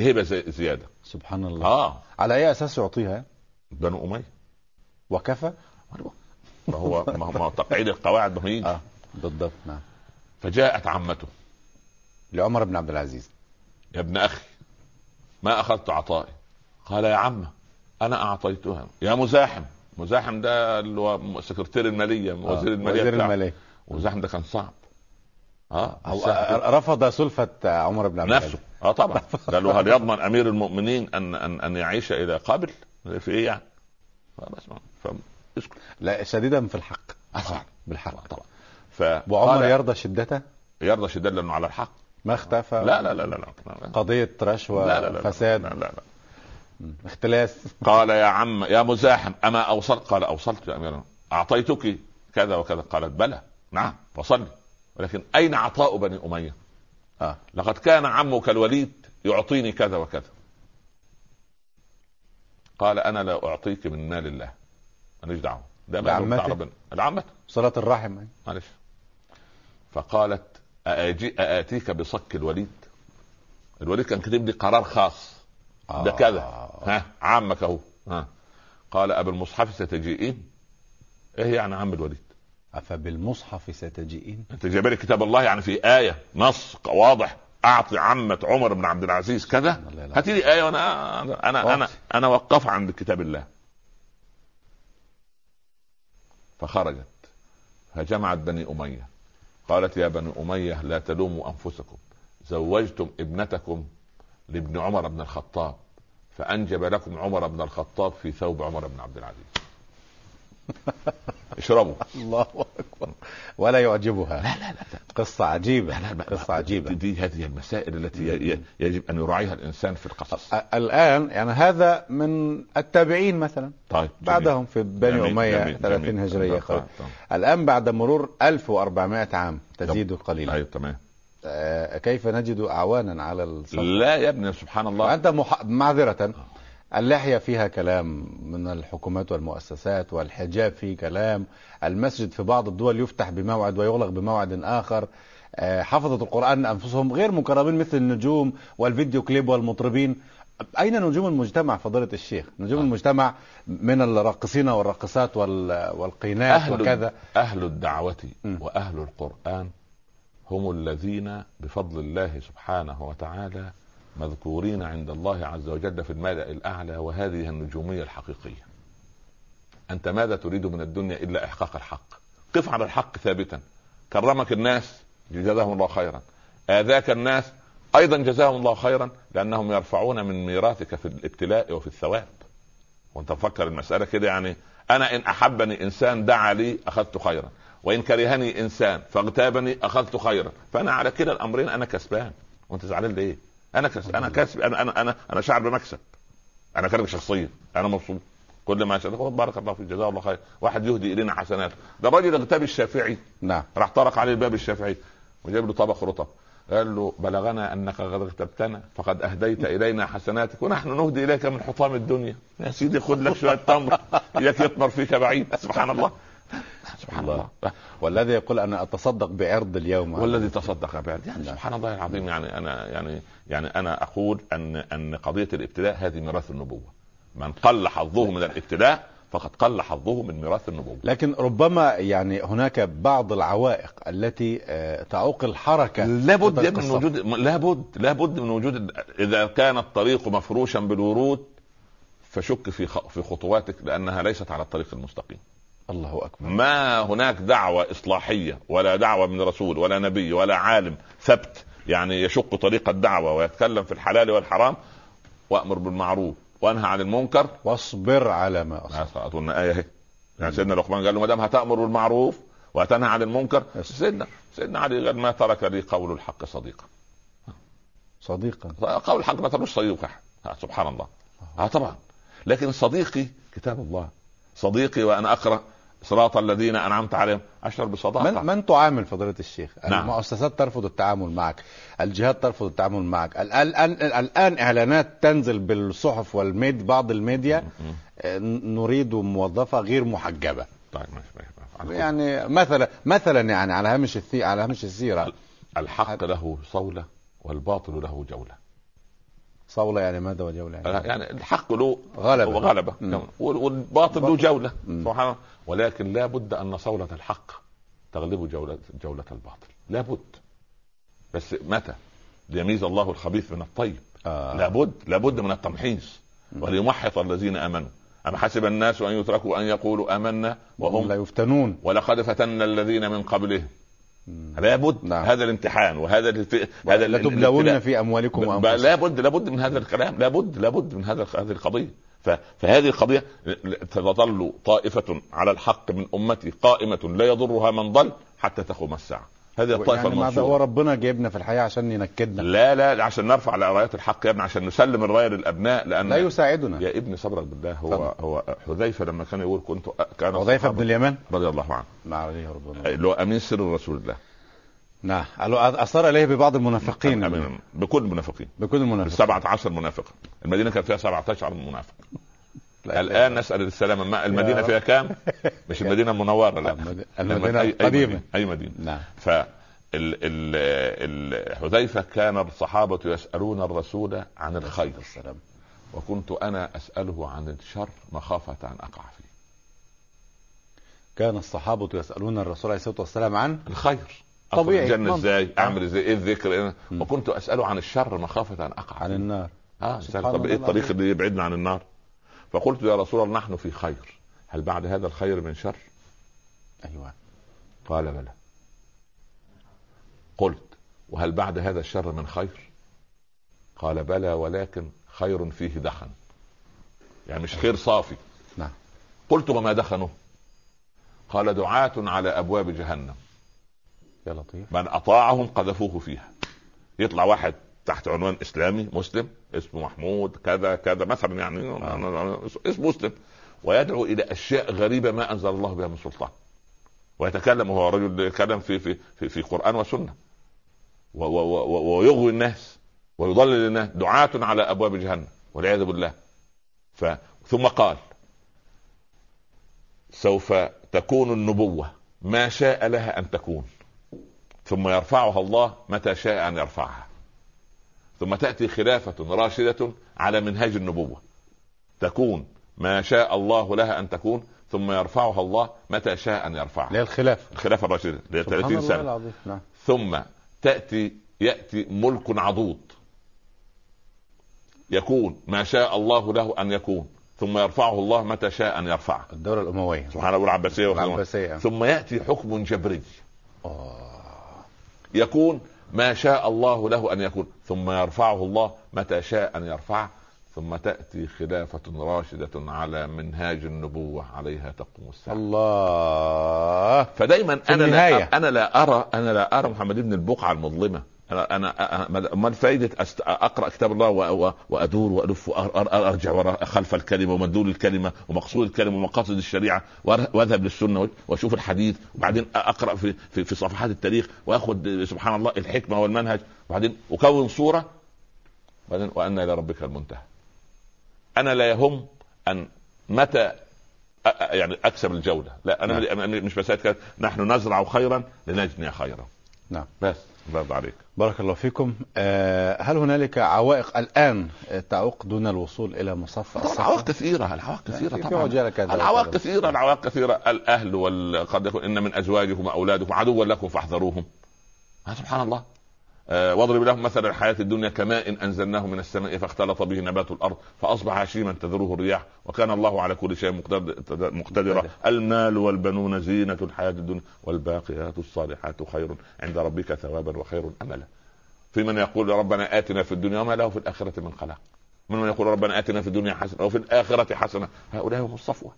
هبه زي- زيادة. سبحان الله. آه. على أي أساس يعطيها؟ بنو أمية. وكفى؟ ما هو ما هو ما هو تقعيد القواعد ما آه بالضبط نعم. فجاءت عمته. لعمر بن عبد العزيز. يا ابن أخي ما أخذت عطائي. قال يا عمة أنا أعطيتها. يا مزاحم. مزاحم ده اللي هو سكرتير المالية وزير آه، المالية وزير. المالية. مزاحم ده كان صعب. آه؟ مزاحم. رفض سلفة عمر بن عبد نفسه. آه طبعا. قال له هل يضمن أمير المؤمنين ان ان أن يعيش إلى قبل؟ في إيه يعني؟ بس اسكت. لا شديدا في الحق. طبعا. بالحق طبعا. ف وعمر يرضى شدته؟ يرضى شداد لأنه على الحق. ما اختفى؟ لا لا لا لا لا. لا قضية رشوة لا لا لا فساد؟ لا لا لا. اختلاس قال يا عم يا مزاحم أما اوصلت قال أوصلت يا أمير أعطيتك كذا وكذا. قالت بلى. نعم وصلي. ولكن أين عطاء بني أمية؟ آه. لقد كان عمك الوليد يعطيني كذا وكذا. قال أنا لا أعطيك من مال الله. ماليش دعوة. ده لعمته صله الرحم. معلش. فقالت أأجي أآتيك بصك الوليد؟ الوليد كان كاتب لي قرار خاص. ده كذا. ها عمك أهو. ها. قال ابو المصحف ستجيئين؟ إيه يعني عم الوليد؟ أفبالمصحف ستجيئين؟ أنت جايب لي كتاب الله يعني في آية نص واضح أعطي عمة عمر بن عبد العزيز كذا. هاتي لي آية وأنا أنا أنا أنا. أنا وقف عند كتاب الله. فخرجت. فجمعت بني أمية. قالت يا بني أمية لا تلوموا أنفسكم. زوجتم ابنتكم لابن عمر بن الخطاب فأنجب لكم عمر بن الخطاب في ثوب عمر بن عبد العزيز. اشربوا. الله أكبر. ولا يعجبها. لا لا لا قصة عجيبة. لا لا قصة عجيبة. دي هذه المسائل التي يجب أن يراعيها الإنسان في القصص. الآن يعني هذا من التابعين مثلا. طيب بعدهم في بني أمية جميل، 30 جميل. هجرية. طيب، طيب. الآن بعد مرور 1400 عام تزيد قليلا. أيوه تمام. كيف نجد أعوانا على الصف لا يا ابني سبحان الله. وانت مح... معذرة. اللحية فيها كلام من الحكومات والمؤسسات والحجاب فيه كلام. المسجد في بعض الدول يفتح بموعد ويغلق بموعد آخر. آه، حفظة القرآن أنفسهم غير مكرمين مثل النجوم والفيديو كليب والمطربين. أين نجوم المجتمع فضيلة الشيخ؟ نجوم آه. المجتمع من الراقصين والراقصات وال- والقينات أهل وكذا. أهل الدعوة. وأهل القرآن هم الذين بفضل الله سبحانه وتعالى مذكورين عند الله عز وجل في الملأ الأعلى وهذه النجومية الحقيقية. أنت ماذا تريد من الدنيا إلا إحقاق الحق؟ قف على الحق ثابتا. كرمك الناس جزاهم الله خيرا. آذاك الناس أيضا جزاهم الله خيرا لأنهم يرفعون من ميراثك في الابتلاء وفي الثواب. وأنت مفكر المسألة كده يعني أنا إن أحبني إنسان دعا لي أخذت خيرا. وإن كرهني إنسان فاغتابني أخذت خيرا. فأنا على كلا الأمرين أنا كسبان. وأنت زعلان ليه؟ أنا كسب أنا كسب أنا أنا أنا أنا شعر بمكسب. أنا كارك شخصيا. أنا مبسوط. كل ما شاء الله بارك الله فيك جزاه الله خير. واحد يهدي إلينا حسنات. ده الراجل اغتاب الشافعي. نعم. راح طرق عليه الباب الشافعي وجاب له طبق رطب قال له بلغنا أنك قد اغتبتنا فقد أهديت إلينا حسناتك ونحن نهدي إليك من حطام الدنيا. يا سيدي خذ لك شوية تمر. اياك يطمر فيك بعيد. سبحان الله. سبحان الله, الله. والذي يقول أنا أتصدق بعرض اليوم والذي تصدق بعد يعني نعم. سبحان الله العظيم يعني أنا يعني يعني أنا أقول أن أن قضية الابتلاء هذه ميراث النبوة من قل حظه من الابتلاء فقد قل حظه من ميراث النبوة لكن ربما يعني هناك بعض العوائق التي آه، تعوق الحركة لابد من. وجود لابد لابد من وجود إذا كان الطريق مفروشا بالورود فشك في في خطواتك لأنها ليست على الطريق المستقيم الله أكبر. ما هناك دعوة إصلاحية ولا دعوة من رسول ولا نبي ولا عالم ثبت يعني يشق طريق الدعوة ويتكلم في الحلال والحرام وأمر بالمعروف وأنهى عن المنكر. واصبر على ما أصبر. اظن آية أهي. يعني سيدنا لقمان قال له ما دام هتأمر بالمعروف وهتنهى عن المنكر. سيدنا سيدنا علي قال ما ترك لي قول الحق صديقا. صديقا. قول الحق ما تركش صديق احد آه، سبحان الله. آه طبعا. لكن صديقي كتاب الله. صديقي وأنا أقرأ صراط الذين أنعمت عليهم أشعر بصداقة من من تعامل فضيلة الشيخ؟ نعم. المؤسسات ترفض التعامل معك، الجهات ترفض التعامل معك، الان الآن, إعلانات تنزل بالصحف والميد بعض الميديا. آه، نريد موظفة غير محجبة. طيب ماشي يعني مثلا مثلا يعني على هامش الثي على هامش السيرة الحق له صولة والباطل له جولة صولة يعني ماذا وجولة يعني. يعني الحق له غلبة. غلبة مم. وال- والباطل له جولة. سبحان الله. ولكن لا بد أن صولة الحق تغلب جولة جولة الباطل. لا بد. بس متى؟ ليميز الله الخبيث من الطيب. آه. لابد لابد من التمحيص. وليمحص الذين آمنوا. أم حسب الناس أن يتركوا أن يقولوا آمنا وهم لا يفتنون. ولقد فتنا الذين من قبلهم. لابد نعم. هذا الامتحان وهذا الف... هذا لتبلون. في أموالكم وأنفسكم لابد لابد من هذا الكلام لابد لابد من هذا هذه القضية ف... فهذه القضية تظل طائفة على الحق من أمتي قائمة لا يضرها من ضل حتى تقوم الساعة هذه الطائفة يعني ماذا هو المنصورة. ربنا جايبنا في الحياة عشان ينكدنا. لا لا عشان نرفع رايات الحق يا ابني عشان نسلم الراية للأبناء لأن لا يساعدنا. يا ابني صبرك بالله هو طبعا. هو حذيفة لما كان يقول كنت كان حذيفة بن اليمان؟ رضي الله عنه. ما عليه ربنا اللي هو أمين سر رسول الله نعم. أثار إليه ببعض المنافقين. أمين بكل المنافقين. بكل المنافقين. سبعة عشر منافق المدينة كان فيها 17 منافق. لا الآن نسأل السلامة ما المدينة يا فيها كام؟ مش المدينة المنورة لا. المد- المدينة أي- أي القديمة. مدينة- أي مدينة. نعم. ف حذيفة كان الصحابة يسألون الرسول عن الخير. السلام وكنت أنا أسأله عن الشر مخافة أن أقع فيه. كان الصحابة يسألون الرسول عليه الصلاة والسلام عن الخير. طبيعي. منطق. إزاي؟ أعمل إزاي؟ إيه الذكر؟ إيه؟ وكنت أسأله عن الشر مخافة أن أقع عن. النار. آه طب إيه الطريق. اللي يبعدنا عن النار. فقلت يا رسول الله نحن في خير. هل بعد هذا الخير من شر؟ أيوة. قال بلى. قلت وهل بعد هذا الشر من خير؟ قال بلى ولكن خير فيه دخن. يعني مش خير صافي. نعم. قلت وما دخنه؟ قال دعاة على أبواب جهنم. يا لطيف. من أطاعهم قذفوه فيها. يطلع واحد تحت عنوان إسلامي مسلم اسمه محمود كذا كذا مثلا يعني اسمه مسلم. ويدعو إلى أشياء غريبة ما أنزل الله بها من سلطان. ويتكلم وهو رجل يتكلم في في في, في قرآن وسنة. ويغوي الناس ويضلل الناس. دعاة على أبواب جهنم والعياذ بالله. ف ثم قال سوف تكون النبوة ما شاء لها أن تكون. ثم يرفعها الله متى شاء أن يرفعها. ثم تأتي خلافة راشدة على منهاج النبوة. تكون ما شاء الله لها أن تكون ثم يرفعها الله متى شاء اللي يرفعها. هي الخلافة. الخلافة الراشدة اللي هي سبحان 30 الله سنة. العظيم نعم. ثم تأتي يأتي ملك عضوض. يكون ما شاء الله له أن يكون ثم يرفعه الله متى شاء أن يرفعه الدولة الأموية. سبحان الله. العباسية. ثم يأتي حكم جبري. آه. يكون ما شاء الله له أن يكون. ثم يرفعه الله. متى شاء أن يرفعه ثم تأتي خلافة راشدة على منهاج النبوة عليها تقوم الساعة. الله. فدايما أنا. لا أنا لا ارى أنا لا أرى محمد بن البقعة المظلمة. أنا أمال فائده أست... أقرأ كتاب الله و... وأدور وألف وارجع وراء خلف الكلمة ومدلول الكلمة ومقصود الكلمة ومقاصد الشريعة وأذهب للسنة وأشوف الحديث وبعدين أقرأ في في, في صفحات التاريخ وأخذ سبحان الله الحكمة والمنهج وبعدين أكون صورة وبعدين وان إلى ربك المنتهى. أنا لا يهم أن متى أ- يعني أكسب الجوله لا أنا نعم. أنا مش مسألة كده نحن نزرع خيرا لنجني خيرا. نعم. بس. برافو عليك. بارك الله فيكم. آه، هل هنالك عوائق الآن آه، تعوق دون الوصول إلى مصف طبعا الصفوة؟ العوائق كثيرة العوائق في طبعا. العوائق. كثيرة العوائق كثيرة. الأهل وال... قد يكون إن من أزواجكم وأولادكم عدوا لكم فاحذروهم. آه سبحان الله. واضرب لهم مثل الحياة الدنيا كماء أنزلناه من السماء فاختلط به نبات الأرض فأصبح هشيما تذروه الرياح وكان الله على كل شيء مقتدر مقتدرا. مقتدر. المال والبنون زينة الحياة الدنيا والباقيات الصالحات خير عند ربك ثوابا وخير أملا. في من يقول ربنا آتنا في الدنيا وما له في الآخرة من خلاق. من من يقول ربنا آتنا في الدنيا حسنة وفي الآخرة حسنة. هؤلاء هم الصفوة.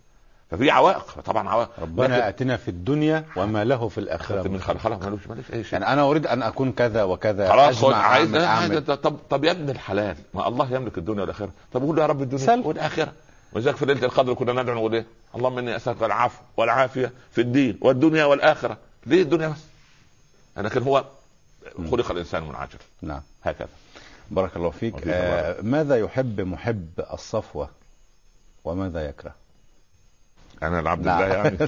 ففي عوائق طبعا عوائق. ربنا آتنا في الدنيا وما له في الآخرة. من خلاق خلاص ملوش ملوش أي شيء. يعني أنا أريد أن أكون كذا وكذا خلاص أجمع عايز أعمل عايز أعمل. طب طب يا ابن الحلال ما الله يملك الدنيا والآخرة. طب قول له يا رب الدنيا. والآخرة. ولذلك في ليلة القدر كنا ندعو نقول إيه؟ اللهم إني أسألك العفو والعافية في الدين والدنيا والآخرة. ليه الدنيا بس؟ لكن هو خلق الإنسان منعجل. نعم. هكذا. بارك الله فيك. آه ماذا يحب محب الصفوة؟ وماذا يكره؟ أنا العبد نعم. الله يعني.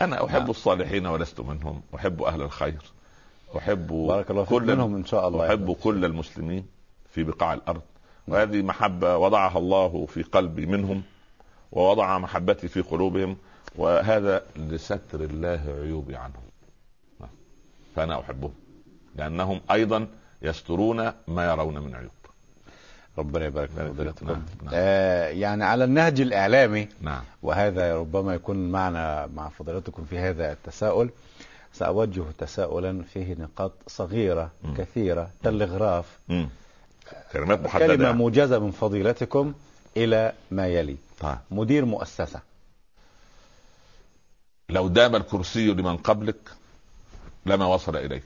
أنا أحب نعم. الصالحين ولست منهم. أحب أهل الخير. أحب بارك الله كل منهم إن شاء الله. أحب كل المسلمين في بقاع الأرض. وهذه محبة وضعها الله في قلبي منهم ووضع محبتي في قلوبهم وهذا لستر الله عيوبي عنهم. فأنا أحبهم. لأنهم أيضا يسترون ما يرون من عيوب. ربنا يبارك في فضيلتكم نعم، نعم. آه يعني على النهج الإعلامي نعم وهذا ربما يكون معنا مع فضيلتكم في هذا التساؤل سأوجه تساؤلا فيه نقاط صغيرة م. كثيرة تلغراف. كلمات محددة كلمة. موجزة من فضيلتكم إلى ما يلي طيب. مدير مؤسسة لو دام الكرسي لمن قبلك لما وصل إليك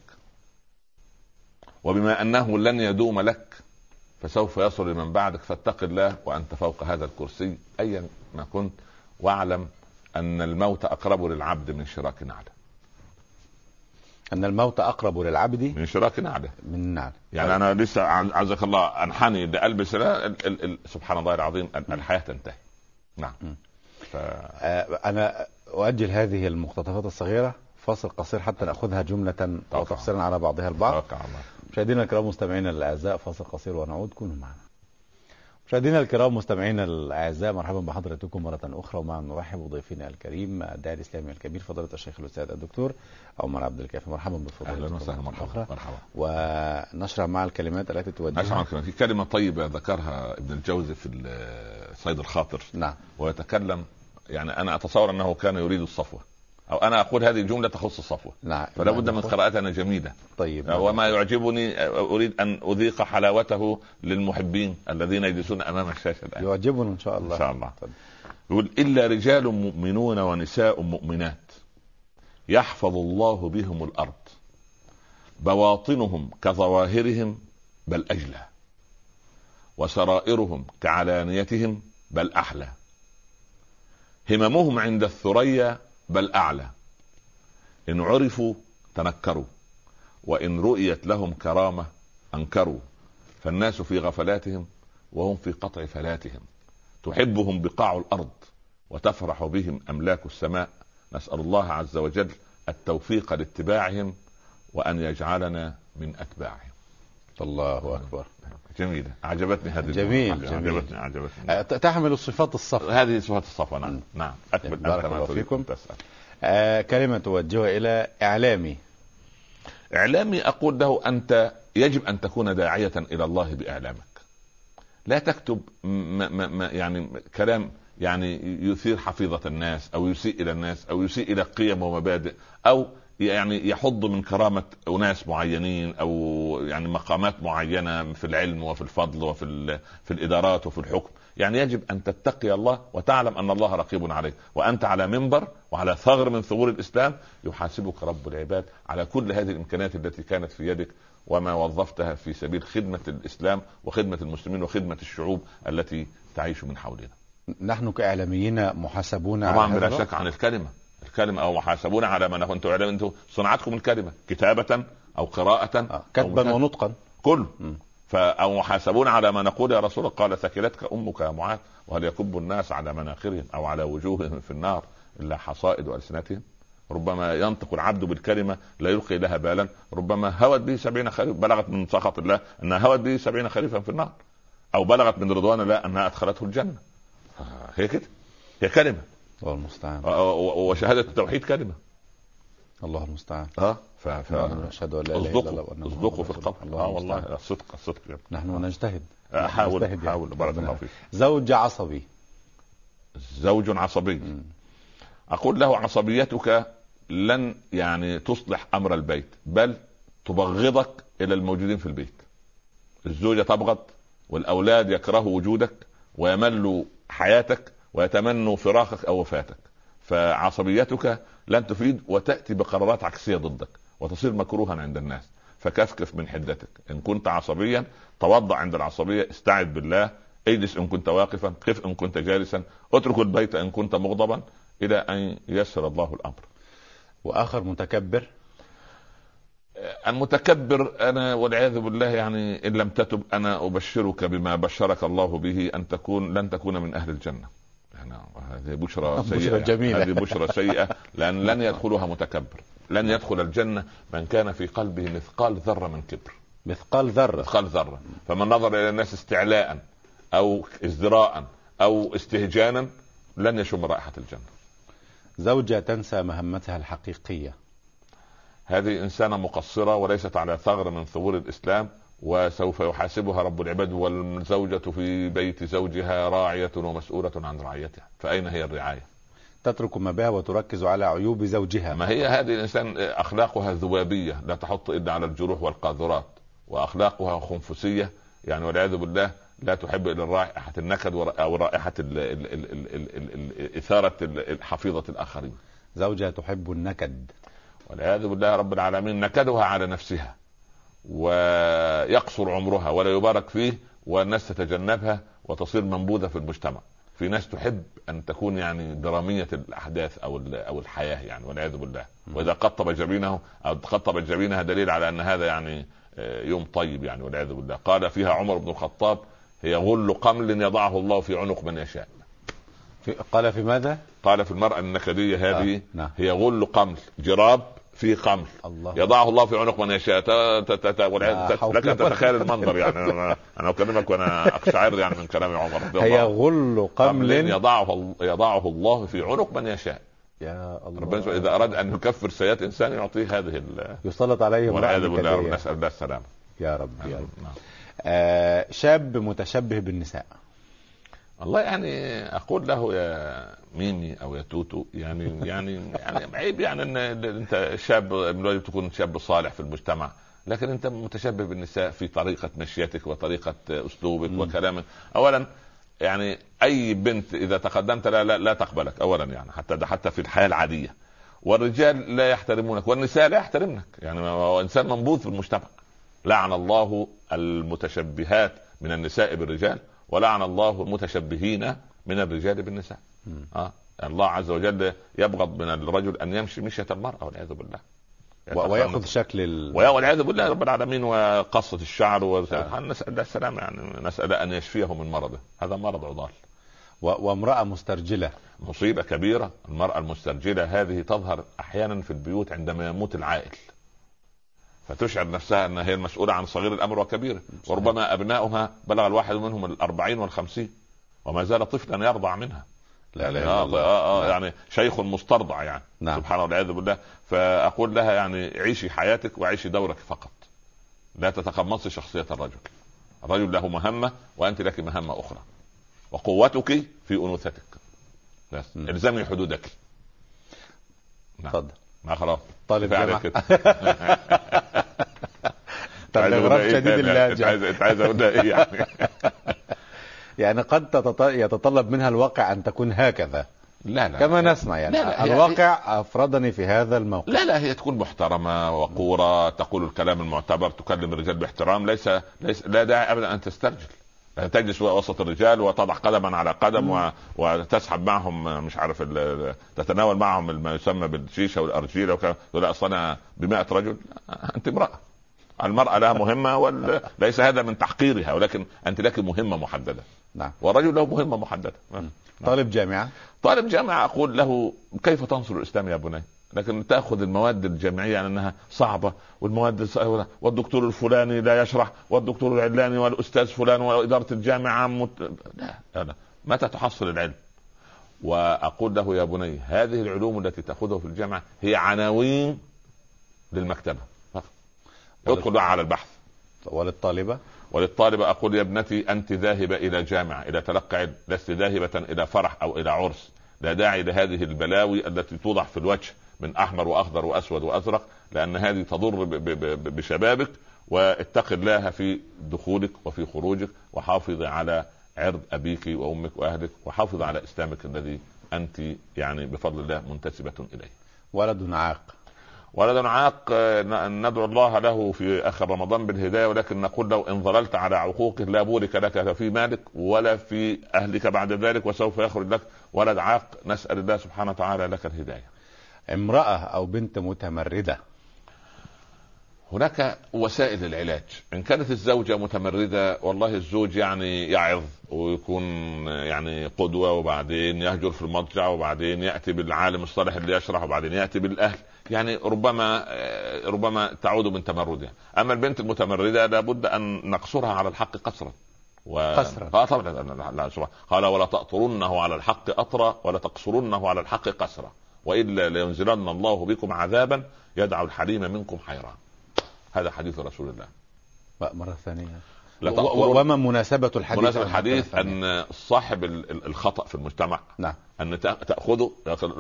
وبما أنه لن يدوم لك فسوف يصل لمن بعدك فاتق الله وأنت فوق هذا الكرسي. ايا ما كنت واعلم أن الموت أقرب للعبد من شراك نعلة. أن الموت أقرب للعبد من شراك نعلة. من نعم يعني أنا لسه عز- عزك الله أنحني لالبس لا ال- ال- ال- سبحان الله العظيم ال- الحياة تنتهي. نعم. ف... آه، أنا أؤجل هذه المقتطفات الصغيرة فاصل قصير حتى نأخذها جملة أو طبعا. تفصيلا على بعضها البعض. مشاهدينا الكرام مستمعينا الأعزاء فاصل قصير ونعود كونوا معنا. مشاهدينا الكرام مستمعينا الأعزاء مرحبا بحضراتكم مرة أخرى ومع نرحب بضيفنا الكريم الداعي الإسلامي الكبير فضيلة الشيخ الأستاذ الدكتور عمر عبد الكافي. مرحبا بفضيلتكم أهلا وسهلا مرحبا أخرى. مرحبا ونشرع مع الكلمات التي توجهها اسمع كلمة. في كلمة طيبة ذكرها ابن الجوزي في صيد الخاطر. نعم. ويتكلم يعني أنا أتصور أنه كان يريد الصفوة. أو أنا أقول هذه الجملة تخص الصفوة. نعم. فلا بد من قراءتها جميلة. طيب وما يعجبني أريد أن أذيق حلاوته للمحبين الذين يجلسون أمام الشاشة الآن. يعجبنا إن شاء الله. إن شاء الله. طيب. يقول إلا رجال مؤمنون ونساء مؤمنات يحفظ الله بهم الأرض بواطنهم كظواهرهم بل أجلى وسرائرهم كعلانيتهم بل أحلى. هممهم عند الثريا بل أعلى. إن عرفوا تنكروا وإن رؤيت لهم كرامة أنكروا. فالناس في غفلاتهم وهم في قطع فلاتهم. تحبهم بقاع الأرض وتفرح بهم أملاك السماء. نسأل الله عز وجل التوفيق لاتباعهم وأن يجعلنا من أتباعهم. الله أكبر جميلة عجبتني هذه جميل،. جميل. عجبتني عجبتني آه، تحمل الصفات الصف هذه صفات الصفوة نعم. نعم أكمل بارك أنت الله فيكم. تسأل. آه، كلمة توجهها إلى إعلامي إعلامي أقول له أنت يجب أن تكون داعية إلى الله بإعلامك لا تكتب ما ما ما يعني كلام يعني يثير حفيظة الناس أو يسيء إلى الناس أو يسيء إلى قيم ومبادئ أو يعني يحض من كرامة أناس معينين أو يعني مقامات معينة في العلم وفي الفضل وفي في الإدارات وفي الحكم يعني يجب أن تتقي الله وتعلم أن الله رقيب عليك وأنت على منبر وعلى ثغر من ثغور الإسلام يحاسبك رب العباد على كل هذه الإمكانيات التي كانت في يدك وما وظفتها في سبيل خدمة الإسلام وخدمة المسلمين وخدمة الشعوب التي تعيش من حولنا. نحن كإعلاميين محاسبون على طبعا بلا؟ شك عن الكلمة، الكلمة أو محاسبون على ما أنتم أنتم صنعتكم الكلمة كتابة أو قراءة آه، أو كتبا. ونطقا. كله أو محاسبون على ما نقول يا رسول الله. قال ثكلتك أمك يا معاذ. وهل يكب الناس على مناخرهم أو على وجوههم في النار إلا حصائد السنتهم ربما ينطق العبد بالكلمة لا يلقي لها بالا. ربما هوت به سبعين خريف بلغت من سخط الله أنها هوت به سبعين خريفا في النار. أو بلغت من رضوان الله أنها أدخلته الجنة. هي كده. هي كلمة. الله المستعان. و- و- وشهادة التوحيد كلمه الله المستعان. آه. ف... ف... أشهد أن لا إله إلا الله اصدقوا في القبر. آه الله والله. الصدق الصدق. نحن نجتهد. احاول نجتهد يعني. احاول بارك الله فيك. زوج عصبي. زوج عصبي. مم. أقول له عصبيتك لن يعني تصلح أمر البيت بل تبغضك إلى الموجودين في البيت. الزوجة تبغض والأولاد يكرهوا وجودك ويملوا حياتك ويتمنوا فراقك أو وفاتك. فعصبيتك لن تفيد وتأتي بقرارات عكسية ضدك وتصير مكروها عند الناس. فكفكف من حدتك. إن كنت عصبيا توضا عند العصبية استعذ بالله اجلس إن كنت واقفا قف إن كنت جالسا اترك البيت إن كنت مغضبا إلى أن ييسر الله الأمر. وآخر متكبر؟ المتكبر أنا والعياذ بالله يعني إن لم تتب أنا أبشرك بما بشرك الله به أن تكون لن تكون من أهل الجنة. هذه بشرى بشرى جميلة. هذه بشرى سيئة. لأن لن يدخلها متكبر. لن يدخل الجنة من كان في قلبه مثقال ذرة من كبر. مثقال ذرة. مثقال ذرة. فمن نظر إلى الناس استعلاء أو ازدراء أو استهجانا لن يشم رائحة الجنة. زوجة تنسى مهمتها الحقيقية. هذه إنسانة مقصرة وليست على ثغر من ثغور الإسلام. وسوف يحاسبها رب العباد والزوجة في بيت زوجها راعية ومسؤولة عن رعيتها. فأين هي الرعاية؟ تترك ما بها وتركز على عيوب زوجها. ما هي هذه الإنسان أخلاقها ذبابية لا تحط إلا على الجروح والقاذورات وأخلاقها خنفسية. يعني والعياذ بالله لا تحب إلا رائحة النكد ور- أو رائحة ال- ال- ال- ال- ال- ال- إثارة ال- حفيظة الآخرين. زوجة تحب النكد. والعياذ بالله رب العالمين نكدها على نفسها. ويقصر عمرها ولا يبارك فيه والناس تتجنبها وتصير منبوذة في المجتمع. في ناس تحب أن تكون يعني درامية الأحداث أو أو الحياة يعني والعياذ بالله. وإذا قطب جبينه أو قطبت جبينها دليل على أن هذا يعني آه، يوم طيب يعني والعياذ بالله. قال فيها عمر بن الخطاب هي غل قمل يضعه الله في عنق من يشاء. في قال في ماذا؟ قال في المرأة النكدية هذه آه، نعم. هي غل قمل جراب في قمل الله. يضعه الله في عنق من يشاء. حول لك أن تتخيل المنظر يعني. أنا أكلمك وأنا اقشعر يعني من كلام عمر رضي هي الله غل قمل. يضعه يضعه الله في عنق من يشاء. يا الله. ربنا إذا أراد أن يكفر سيئات إنسان يعطيه هذه ال- يسلط عليه والعياذ بالله رب. نسأل الله السلامة. يا رب يا رب. نعم. آه شاب متشبه بالنساء. والله يعني أقول له يا ميمي أو يا توتو يعني يعني يعني عيب يعني إن أنت شاب من الواجب تكون شاب صالح في المجتمع لكن أنت متشبه بالنساء في طريقة مشيتك وطريقة أسلوبك مم. وكلامك. اولا يعني أي بنت إذا تقدمت لا لا, لا تقبلك اولا يعني حتى ده حتى في الحياة العادية. والرجال لا يحترمونك والنساء لا يحترمنك. يعني هو إنسان منبوذ في المجتمع. لعن الله المتشبهات من النساء بالرجال. ولعن الله المتشبهين من الرجال بالنساء. آه الله عز وجل يبغض من الرجل أن يمشي مشية المرأة والعياذ بالله. ويأخذ شكل ال... والعياذ بالله رب العالمين وقصة الشعر و... نسأل الله السلامة يعني نسأل أن يشفيه من مرضه. هذا مرض عضال. و... وامرأة مسترجلة. مصيبة كبيرة. المرأة المسترجلة هذه تظهر أحيانا في البيوت عندما يموت العائل. فتشعر نفسها أنها هي المسؤولة عن صغير الأمر وكبيره وربما أبناؤها بلغ الواحد منهم الأربعين والخمسين وما زال طفلا يرضع منها. لا لا آه آه آه يعني شيخ مسترضع يعني. نعم. سبحان الله والعياذ بالله. فأقول لها يعني عيشي حياتك وعيشي دورك فقط. لا تتقمصي شخصية الرجل. الرجل له مهمة وأنت لك مهمة أخرى. وقوتك في أنوثتك. بس. الزمي حدودك. نعم. اتفضل ما خلاص. طالب جامعة. كده. طب غراب إيه شديد اللهجة عايز عايز أقول إيه يعني؟ يعني قد. يتطلب منها الواقع أن تكون هكذا. لا لا. كما نسمع يعني. لا، لا، الواقع أفردني في هذا الموقف. لا لا هي تكون محترمة وقورة تقول الكلام المعتبر تكلم الرجال باحترام ليس ليس لا داعي ابدا أن تسترجل. يعني تجلس وسط الرجال وتضع قدما على قدم و... وتسحب معهم مش عارف ال... تتناول معهم ما يسمى بالشيشة والأرجيلة وكذا. تقول لا أصل أنا ب رجل. أنت امرأة. المرأة لها مهمة وليس هذا من تحقيرها ولكن أنت لك مهمة محددة. نعم. والرجل له مهمة محددة. طالب جامعة؟ طالب جامعة أقول له كيف تنصر الإسلام يا بني؟ لكن تأخذ المواد الجامعية على أنها صعبة والمواد الص- والدكتور الفلاني لا يشرح والدكتور العلاني والأستاذ فلان وإدارة الجامعة مت... لا لا متى تحصل العلم؟ وأقول له يا بني هذه العلوم التي تأخذها في الجامعة هي عناوين للمكتبة فقط. ادخل على البحث. وللطالبة؟ وللطالبة أقول يا ابنتي أنت ذاهبة إلى جامعة إلى تلقى علم لست ذاهبة إلى فرح أو إلى عرس. لا داعي لهذه البلاوي التي توضع في الوجه. من أحمر وأخضر وأسود وأزرق لأن هذه تضر بشبابك واتق الله في دخولك وفي خروجك وحافظي على عرض أبيك وأمك وأهلك وحافظي على إسلامك الذي أنت يعني بفضل الله منتسبة إليه. ولد عاق. ولد عاق ندعو الله له في آخر رمضان بالهداية ولكن نقول له إن ظللت على عقوقه لا بورك لك لا في مالك ولا في أهلك بعد ذلك وسوف يخرج لك ولد عاق. نسأل الله سبحانه وتعالى لك الهداية. امرأة أو بنت متمردة هناك وسائل العلاج ان كانت الزوجه متمرده والله الزوج يعني يعظ ويكون يعني قدوه وبعدين يهجر في المضجع وبعدين ياتي بالعالم الصالح اللي يشرح وبعدين ياتي بالاهل يعني ربما ربما تعود من تمردها اما البنت المتمرده لابد ان نقصرها على الحق قصرا و... قصراً. آه طبعا قال ولا تأطرنه على الحق أطرا ولا تقصرنه على الحق قسرا وإلا لينزلن الله بكم عذابا يدع الحليم منكم حيران هذا حديث رسول الله. مرة ثانية. وما مناسبة الحديث؟ مناسبة الحديث؟ أن صاحب ال- ال- الخطأ في المجتمع نعم. أن تأ- تأخذه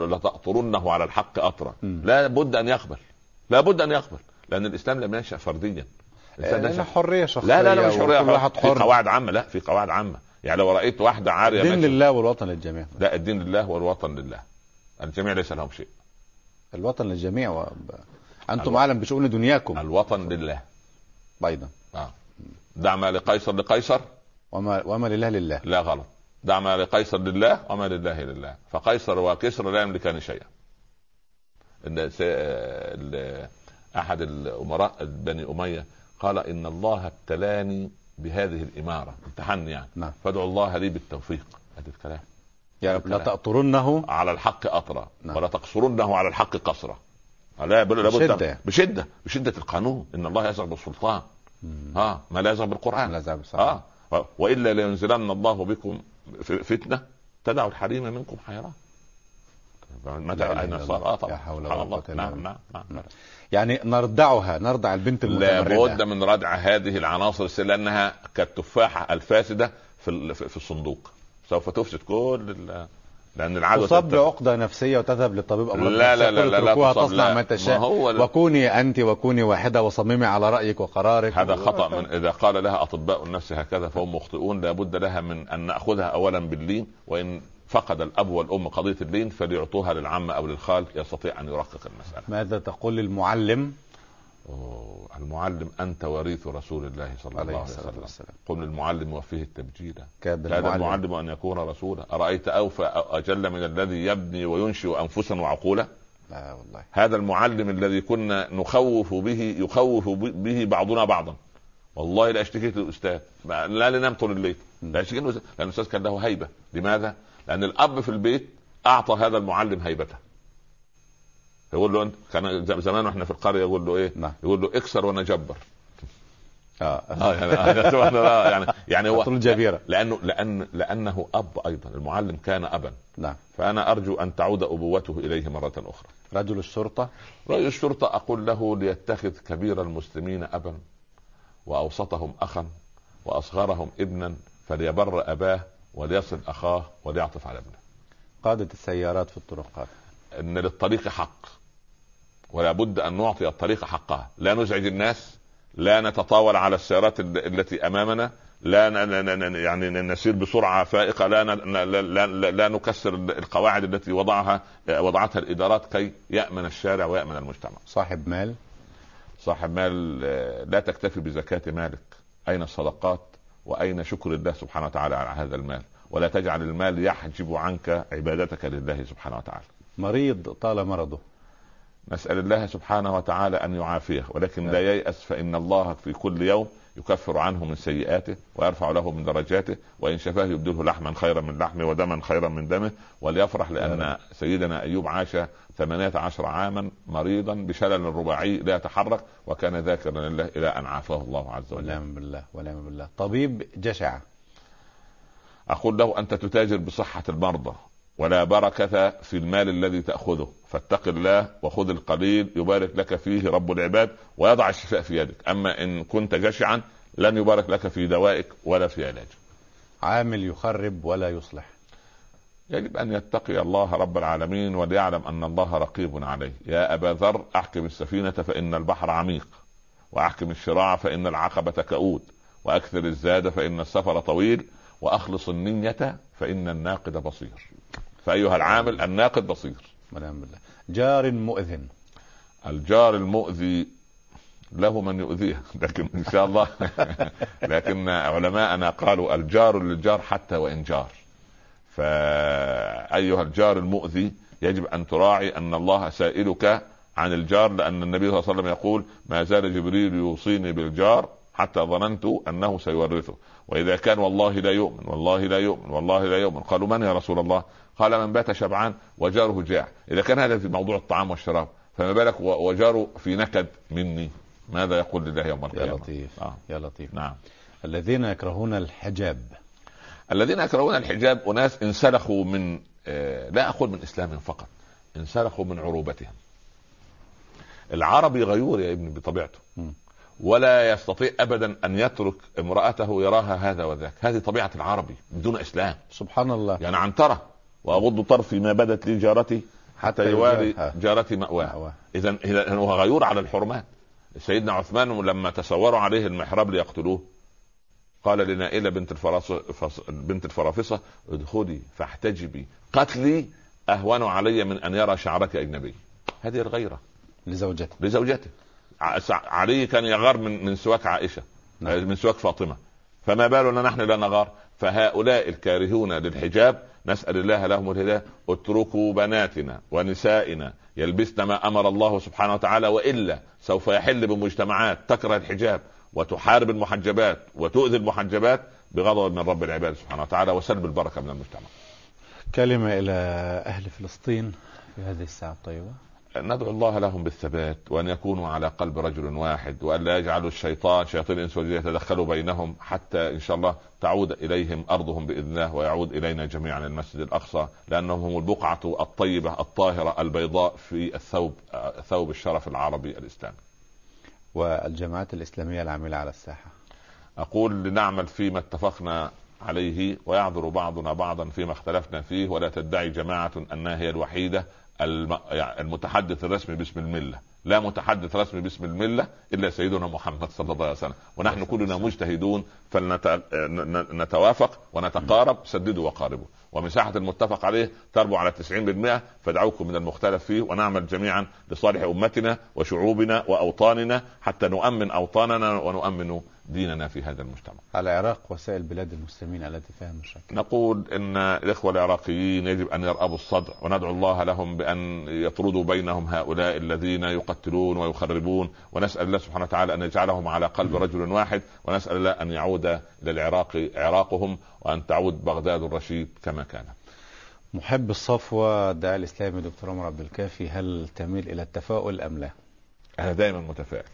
لا تأطرنه على الحق أطرا. لا بد أن يقبل. لا بد أن يقبل. لأن الإسلام لم ينشأ فرديا. الإسلام لأن نشأ حرية شخصية لا لا لا مش حرية. وكل واحد في حر. قواعد عامة لا في قواعد عامة. يعني لو رأيت واحدة عارية دين ماشية- لله والوطن للجميع. لا الدين لله والوطن لله. الجميع ليس لهم شيء. الوطن للجميع و... أنتم. أعلم بشؤون دنياكم. الوطن لله. أيضا. آه. دع ما لقيصر لقيصر. وما وما لله لله. لا غلط. دع ما لقيصر لله وما لله لله. فقيصر وكسر لا يملكان شيئا. إن س- ال- أحد الأمراء بني أمية قال إن الله ابتلاني بهذه الإمارة. امتحني يعني. نعم. فادعو الله لي بالتوفيق. هذا الكلام. يعني لا. تأطرنه. على الحق أطرأ. نعم. ولا تقصرنه على الحق قصرا لا بشدة. بشدة. بشدة. القانون. إن الله يزغ بالسلطان. ها ما لا يزغ بالقرآن. لا زال صح. آه و- وإلا لينزلن الله بكم ف- فتنة تدع الحريم منكم حيران. متى لا. آه طبعا. لا حول ولا إلا نعم بالله. نعم نعم. يعني نردعها نردع البنت لا المتمردة بد من ردع هذه العناصر لأنها كالتفاحة الفاسدة في ال- في في الصندوق. سوف تفسد كل لأن العدوى تصاب بعقدة نفسية وتذهب للطبيب أمراض لا. لا لا لا لا. تصنع لا. ما ما تشاء هو لا. وكوني أنت وكوني واحدة وصممي على رأيك وقرارك هذا خطأ من إذا قال لها أطباء النفس هكذا فهم مخطئون لابد لها من أن نأخذها اولا باللين وإن فقد الأب والأم قضية اللين فليعطوها للعم أو للخال يستطيع أن يرقق المسألة. ماذا تقول للمعلم أوه، المعلم أنت وريث رسول الله صلى الله عليه وسلم. والسلام. قل للمعلم وفيه التبجيل. كاد المعلم أن يكون رسولا. أرأيت اوفى أجل من الذي يبني وينشئ أنفسا وعقولا؟ لا والله. هذا المعلم الذي كنا نخوف به يخوف به بعضنا بعضا. والله لا أشتكيت للأستاذ. لا لنام طول الليل لا أشتكيت لأن الأستاذ كان له هيبة. لماذا؟ لأن الأب في البيت أعطى هذا المعلم هيبته. يقول له أنت كان زمان وإحنا في القرية يقول له إيه؟ نعم. يقول له اكسر وأنا جبر آه. آه يعني سبحان الله، يعني يعني هو طول الجبيرة. لأنه لأن لأنه أب أيضا. المعلم كان ابا. نعم. فأنا أرجو أن تعود أبوته إليه مرة أخرى. رجل الشرطة؟ رئيس الشرطة أقول له ليتخذ كبير المسلمين أبا وأوسطهم أخا وأصغرهم ابنا فليبر أباه وليصل أخاه وليعطف على ابنه. قادة السيارات في الطرقات إن للطريق حق. ولا بد أن نعطي الطريق حقها. لا نزعج الناس لا نتطاول على السيارات ال- التي أمامنا لا يعني نسير بسرعة فائقة لا لا, لا, لا, لا نكسر القواعد التي وضعها وضعتها الإدارات كي يأمن الشارع ويأمن المجتمع. صاحب مال؟ صاحب مال آه، لا تكتفي بزكاة مالك. أين الصدقات؟ وأين شكر الله سبحانه وتعالى على هذا المال؟ ولا تجعل المال يحجب عنك عبادتك لله سبحانه وتعالى. مريض طال مرضه. نسأل الله سبحانه وتعالى أن يعافيه ولكن لا ييأس فإن الله في كل يوم يكفر عنه من سيئاته ويرفع له من درجاته وإن شفاه يبدله لحما خيرا من لحمه ودما خيرا من دمه وليفرح لأن سيدنا أيوب عاش 18 عاما مريضا بشلل رباعي لا يتحرك وكان ذاكرا لله إلى أن عافاه الله عز وجل. ونعم بالله ونعم بالله. طبيب جشع. أقول له أنت تتاجر بصحة المرضى ولا بركة في المال الذي تأخذه. فاتق الله وخذ القليل يبارك لك فيه رب العباد ويضع الشفاء في يدك. أما إن كنت جشعا لن يبارك لك في دوائك ولا في علاجك. عامل يخرب ولا يصلح. يجب أن يتقي الله رب العالمين وليعلم أن الله رقيب عليه. يا أبا ذر أحكم السفينة فإن البحر عميق. وأحكم الشراع فإن العقبة كؤود وأكثر الزاد فإن السفر طويل. وأخلص النية فإن الناقد بصير. فأيها العامل الناقد بصير. ونعم بالله. جار مؤذن. الجار المؤذي له من يؤذيه لكن إن شاء الله. لكن علماءنا قالوا الجار للجار حتى وإن جار. فأيها الجار المؤذي يجب أن تراعي أن الله سائلك عن الجار لأن النبي صلى الله عليه وسلم يقول ما زال جبريل يوصيني بالجار حتى ظننت أنه سيورثه. وإذا كان والله لا يؤمن والله لا يؤمن والله لا يؤمن. قالوا من يا رسول الله؟ قال من بات شبعان وجاره جاع. إذا كان هذا في موضوع الطعام والشراب فما بالك وجاره في نكد مني؟ ماذا يقول لله يوم القيامة؟ يا لطيف آه. يا لطيف. نعم. الذين يكرهون الحجاب. الذين يكرهون الحجاب أناس انسلخوا من آه لا أقول من اسلامهم فقط انسلخوا من عروبتهم. العربي غيور يا ابني بطبيعته. ولا يستطيع ابدا أن يترك امرأته يراها هذا وذاك. هذه طبيعة العربي بدون إسلام. سبحان الله. يعني عنتره واغض طرفي ما بدت لي جارتي حتى يواري جارتي مأواه. اذا هو غيور على الحرمات سيدنا عثمان لما تصوروا عليه المحراب ليقتلوه قال لنائلة بنت الفراص بنت الفرافصة ادخلي فاحتجبي قتلي أهون علي من أن يرى شعرك أجنبي. هذه الغيرة. لزوجته. لزوجته. علي كان يغار من من سواك عائشة نعم. من سواك فاطمة. فما بالنا نحن لا نغار. فهؤلاء الكارهون للحجاب نسأل الله لهم الهداية. اتركوا بناتنا ونسائنا يلبسن ما أمر الله سبحانه وتعالى وإلا سوف يحل بمجتمعات تكره الحجاب وتحارب المحجبات وتؤذي المحجبات بغضب من رب العباد سبحانه وتعالى وسلب البركة من المجتمع. كلمة إلى أهل فلسطين في هذه الساعة الطيبة. ندعو الله لهم بالثبات وأن يكونوا على قلب رجل واحد وأن لا يجعلوا الشيطان شياطين الإنس والجن يتدخلوا بينهم حتى إن شاء الله تعود إليهم أرضهم بإذن الله ويعود إلينا جميعا المسجد الأقصى لأنهم هم البقعة الطيبة الطاهرة البيضاء في الثوب ثوب الشرف العربي الإسلامي. والجماعات الإسلامية العامله على الساحة. أقول لنعمل فيما اتفقنا عليه ويعذر بعضنا بعضا فيما اختلفنا فيه ولا تدعي جماعة أنها هي الوحيدة يعني المتحدث الرسمي باسم الملة. لا متحدث رسمي باسم الملة إلا سيدنا محمد صلى الله عليه وسلم. ونحن كلنا مجتهدون فلنتوافق ونتقارب. سددوا وقاربوا. ومساحة المتفق عليه تربو على 90% فادعوكم من المختلف فيه. ونعمل جميعا لصالح أمتنا وشعوبنا وأوطاننا حتى نؤمن أوطاننا ونؤمن ديننا في هذا المجتمع. العراق وسائل بلاد المسلمين التي فيها مشاكل. نقول إن الإخوة العراقيين يجب أن يرأبوا الصدر وندعو الله لهم بأن يطردوا بينهم هؤلاء الذين يقتلون ويخربون ونسأل الله سبحانه وتعالى أن يجعلهم على قلب رجل واحد ونسأل الله أن يعود إلى العراق عراقهم وأن تعود بغداد الرشيد كما كان. محب الصفوة الداعي الإسلامي دكتور عمر عبد الكافي هل تميل إلى التفاؤل أم لا؟ أنا دائما متفائل.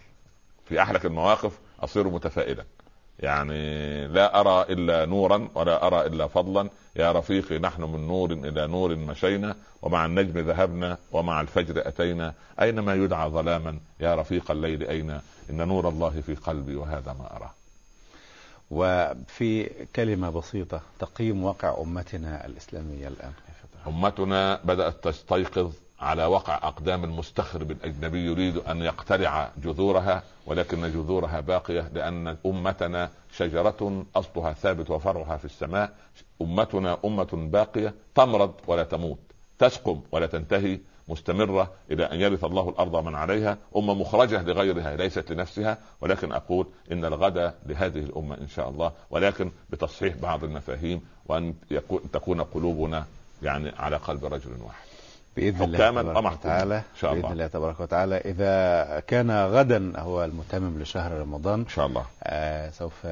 في احلك المواقف أصير متفائلا. يعني لا أرى إلا نورا ولا أرى إلا فضلا. يا رفيقي نحن من نور إلى نور مشينا ومع النجم ذهبنا ومع الفجر أتينا. اينما يدعى ظلاما؟ يا رفيق الليل أين؟ إن نور الله في قلبي وهذا ما اراه وفي كلمة بسيطة تقييم واقع أمتنا الإسلامية الآن. أمتنا بدأت تستيقظ على وقع أقدام المستخرب الاجنبي يريد أن يقتلع جذورها ولكن جذورها باقية لأن أمتنا شجرة أصلها ثابت وفرعها في السماء. أمتنا أمة باقية تمرض ولا تموت تسقم ولا تنتهي مستمرة إلى أن يرث الله الأرض من عليها. أمة مخرجة لغيرها ليست لنفسها ولكن أقول إن الغد لهذه الأمة إن شاء الله. ولكن بتصحيح بعض المفاهيم وأن تكون قلوبنا يعني على قلب رجل واحد. بإذن الله تبارك وتعالى إن شاء الله. بإذن الله. تبارك وتعالى. إذا كان غدا هو المتمم لشهر رمضان إن شاء الله. آه سوف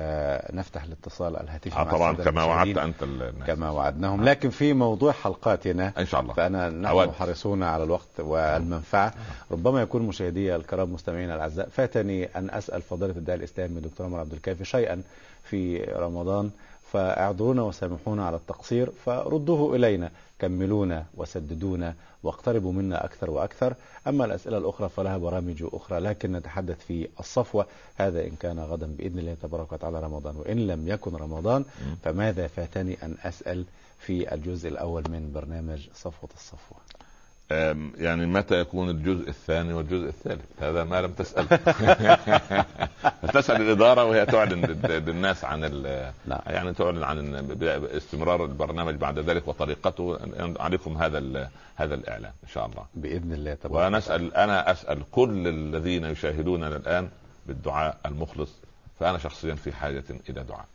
نفتح الاتصال الهاتفي آه طبعا كما وعدت أنت الناس. كما وعدناهم. لكن في موضوع حلقاتنا إن شاء الله. فأنا نحن حريصون على الوقت والمنفعة. ربما يكون مشاهدي الكرام مستمعينا الأعزاء فاتني أن أسأل فضيلة الداعي الإسلامي الدكتور عمر عبد الكافي شيئا في رمضان فأعذرونا وسامحونا على التقصير فردوه إلينا. كملونا وسددونا واقتربوا منا أكثر وأكثر. أما الأسئلة الأخرى فلها برامج أخرى لكن نتحدث في الصفوة. هذا إن كان غدا بإذن الله تبارك وتعالى رمضان وإن لم يكن رمضان فماذا فاتني أن أسأل في الجزء الأول من برنامج صفوة الصفوة؟ يعني متى يكون الجزء الثاني والجزء الثالث؟ هذا ما لم تسأل. تسأل الإدارة وهي تعلن لل- للناس عن ال- نعم يعني تعلن عن استمرار البرنامج بعد ذلك وطريقته. عليكم هذا هذا الإعلان إن شاء الله. بإذن الله تبارك ونسأل أنا أسأل كل الذين يشاهدوننا الآن بالدعاء المخلص. فأنا شخصيا في حاجة إلى دعاء.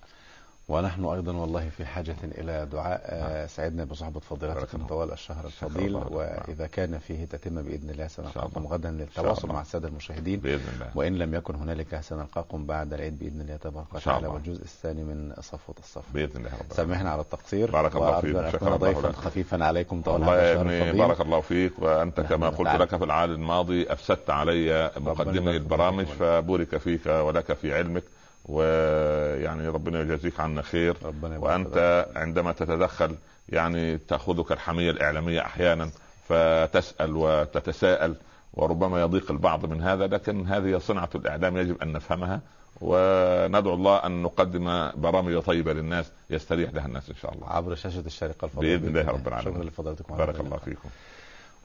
ونحن أيضا والله في حاجة إلى دعاء آه، سعدنا بصحبة بارك فضيلتكم الله. طوال الشهر الفضيل الله لكم. وإذا كان فيه تتم بإذن الله سنلقاكم الله. غدا للتواصل الله. مع السادة المشاهدين بإذن الله وإن لم يكن هنالك سنلقاكم بعد العيد بإذن الله تبارك وتعالى الله. والجزء الثاني من صفوة الصف بإذن الله رب العالمين. سامحنا على التقصير بارك الله فيك. الله ضيفا. خفيفا عليكم طوال هذا يا الشهر ابني الفضيل بارك الله فيك وأنت نحن كما قلت. لك في العام الماضي أفسدت علي مقدمة يبارك البرامج. فبورك فيك ولك في علمك ويعني ربنا يجازيك عنا خير ربنا وأنت عندما تتدخل يعني تأخذك الحمية الإعلامية أحيانا فتسأل وتتساءل وربما يضيق البعض من هذا لكن هذه صنعة الإعلام يجب أن نفهمها. وندعو الله أن نقدم برامج طيبة للناس يستريح لها الناس إن شاء الله. عبر شاشة الشارقه الفضيل بإذن الله رب العالمين. شكرا لفضلاتكم على بارك الله. فيكم.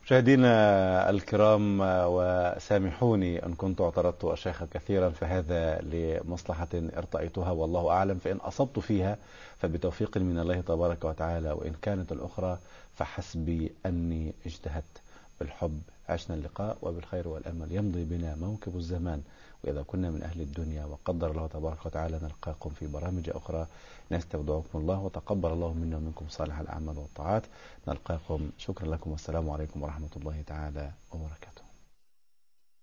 مشاهدينا الكرام وسامحوني إن كنت اعترضت الشيخ كثيرا فهذا لمصلحة ارتأيتها والله أعلم فإن أصبت فيها فبتوفيق من الله تبارك وتعالى وإن كانت الأخرى فحسبي أني اجتهدت. بالحب عشنا اللقاء وبالخير والأمل يمضي بنا موكب الزمان. وإذا كنا من أهل الدنيا وقدر الله تبارك وتعالى نلقاكم في برامج أخرى نستودعكم الله وتقبل الله منا ومنكم صالح الأعمال والطاعات. نلقاكم. شكرا لكم والسلام عليكم ورحمة الله تعالى وبركاته.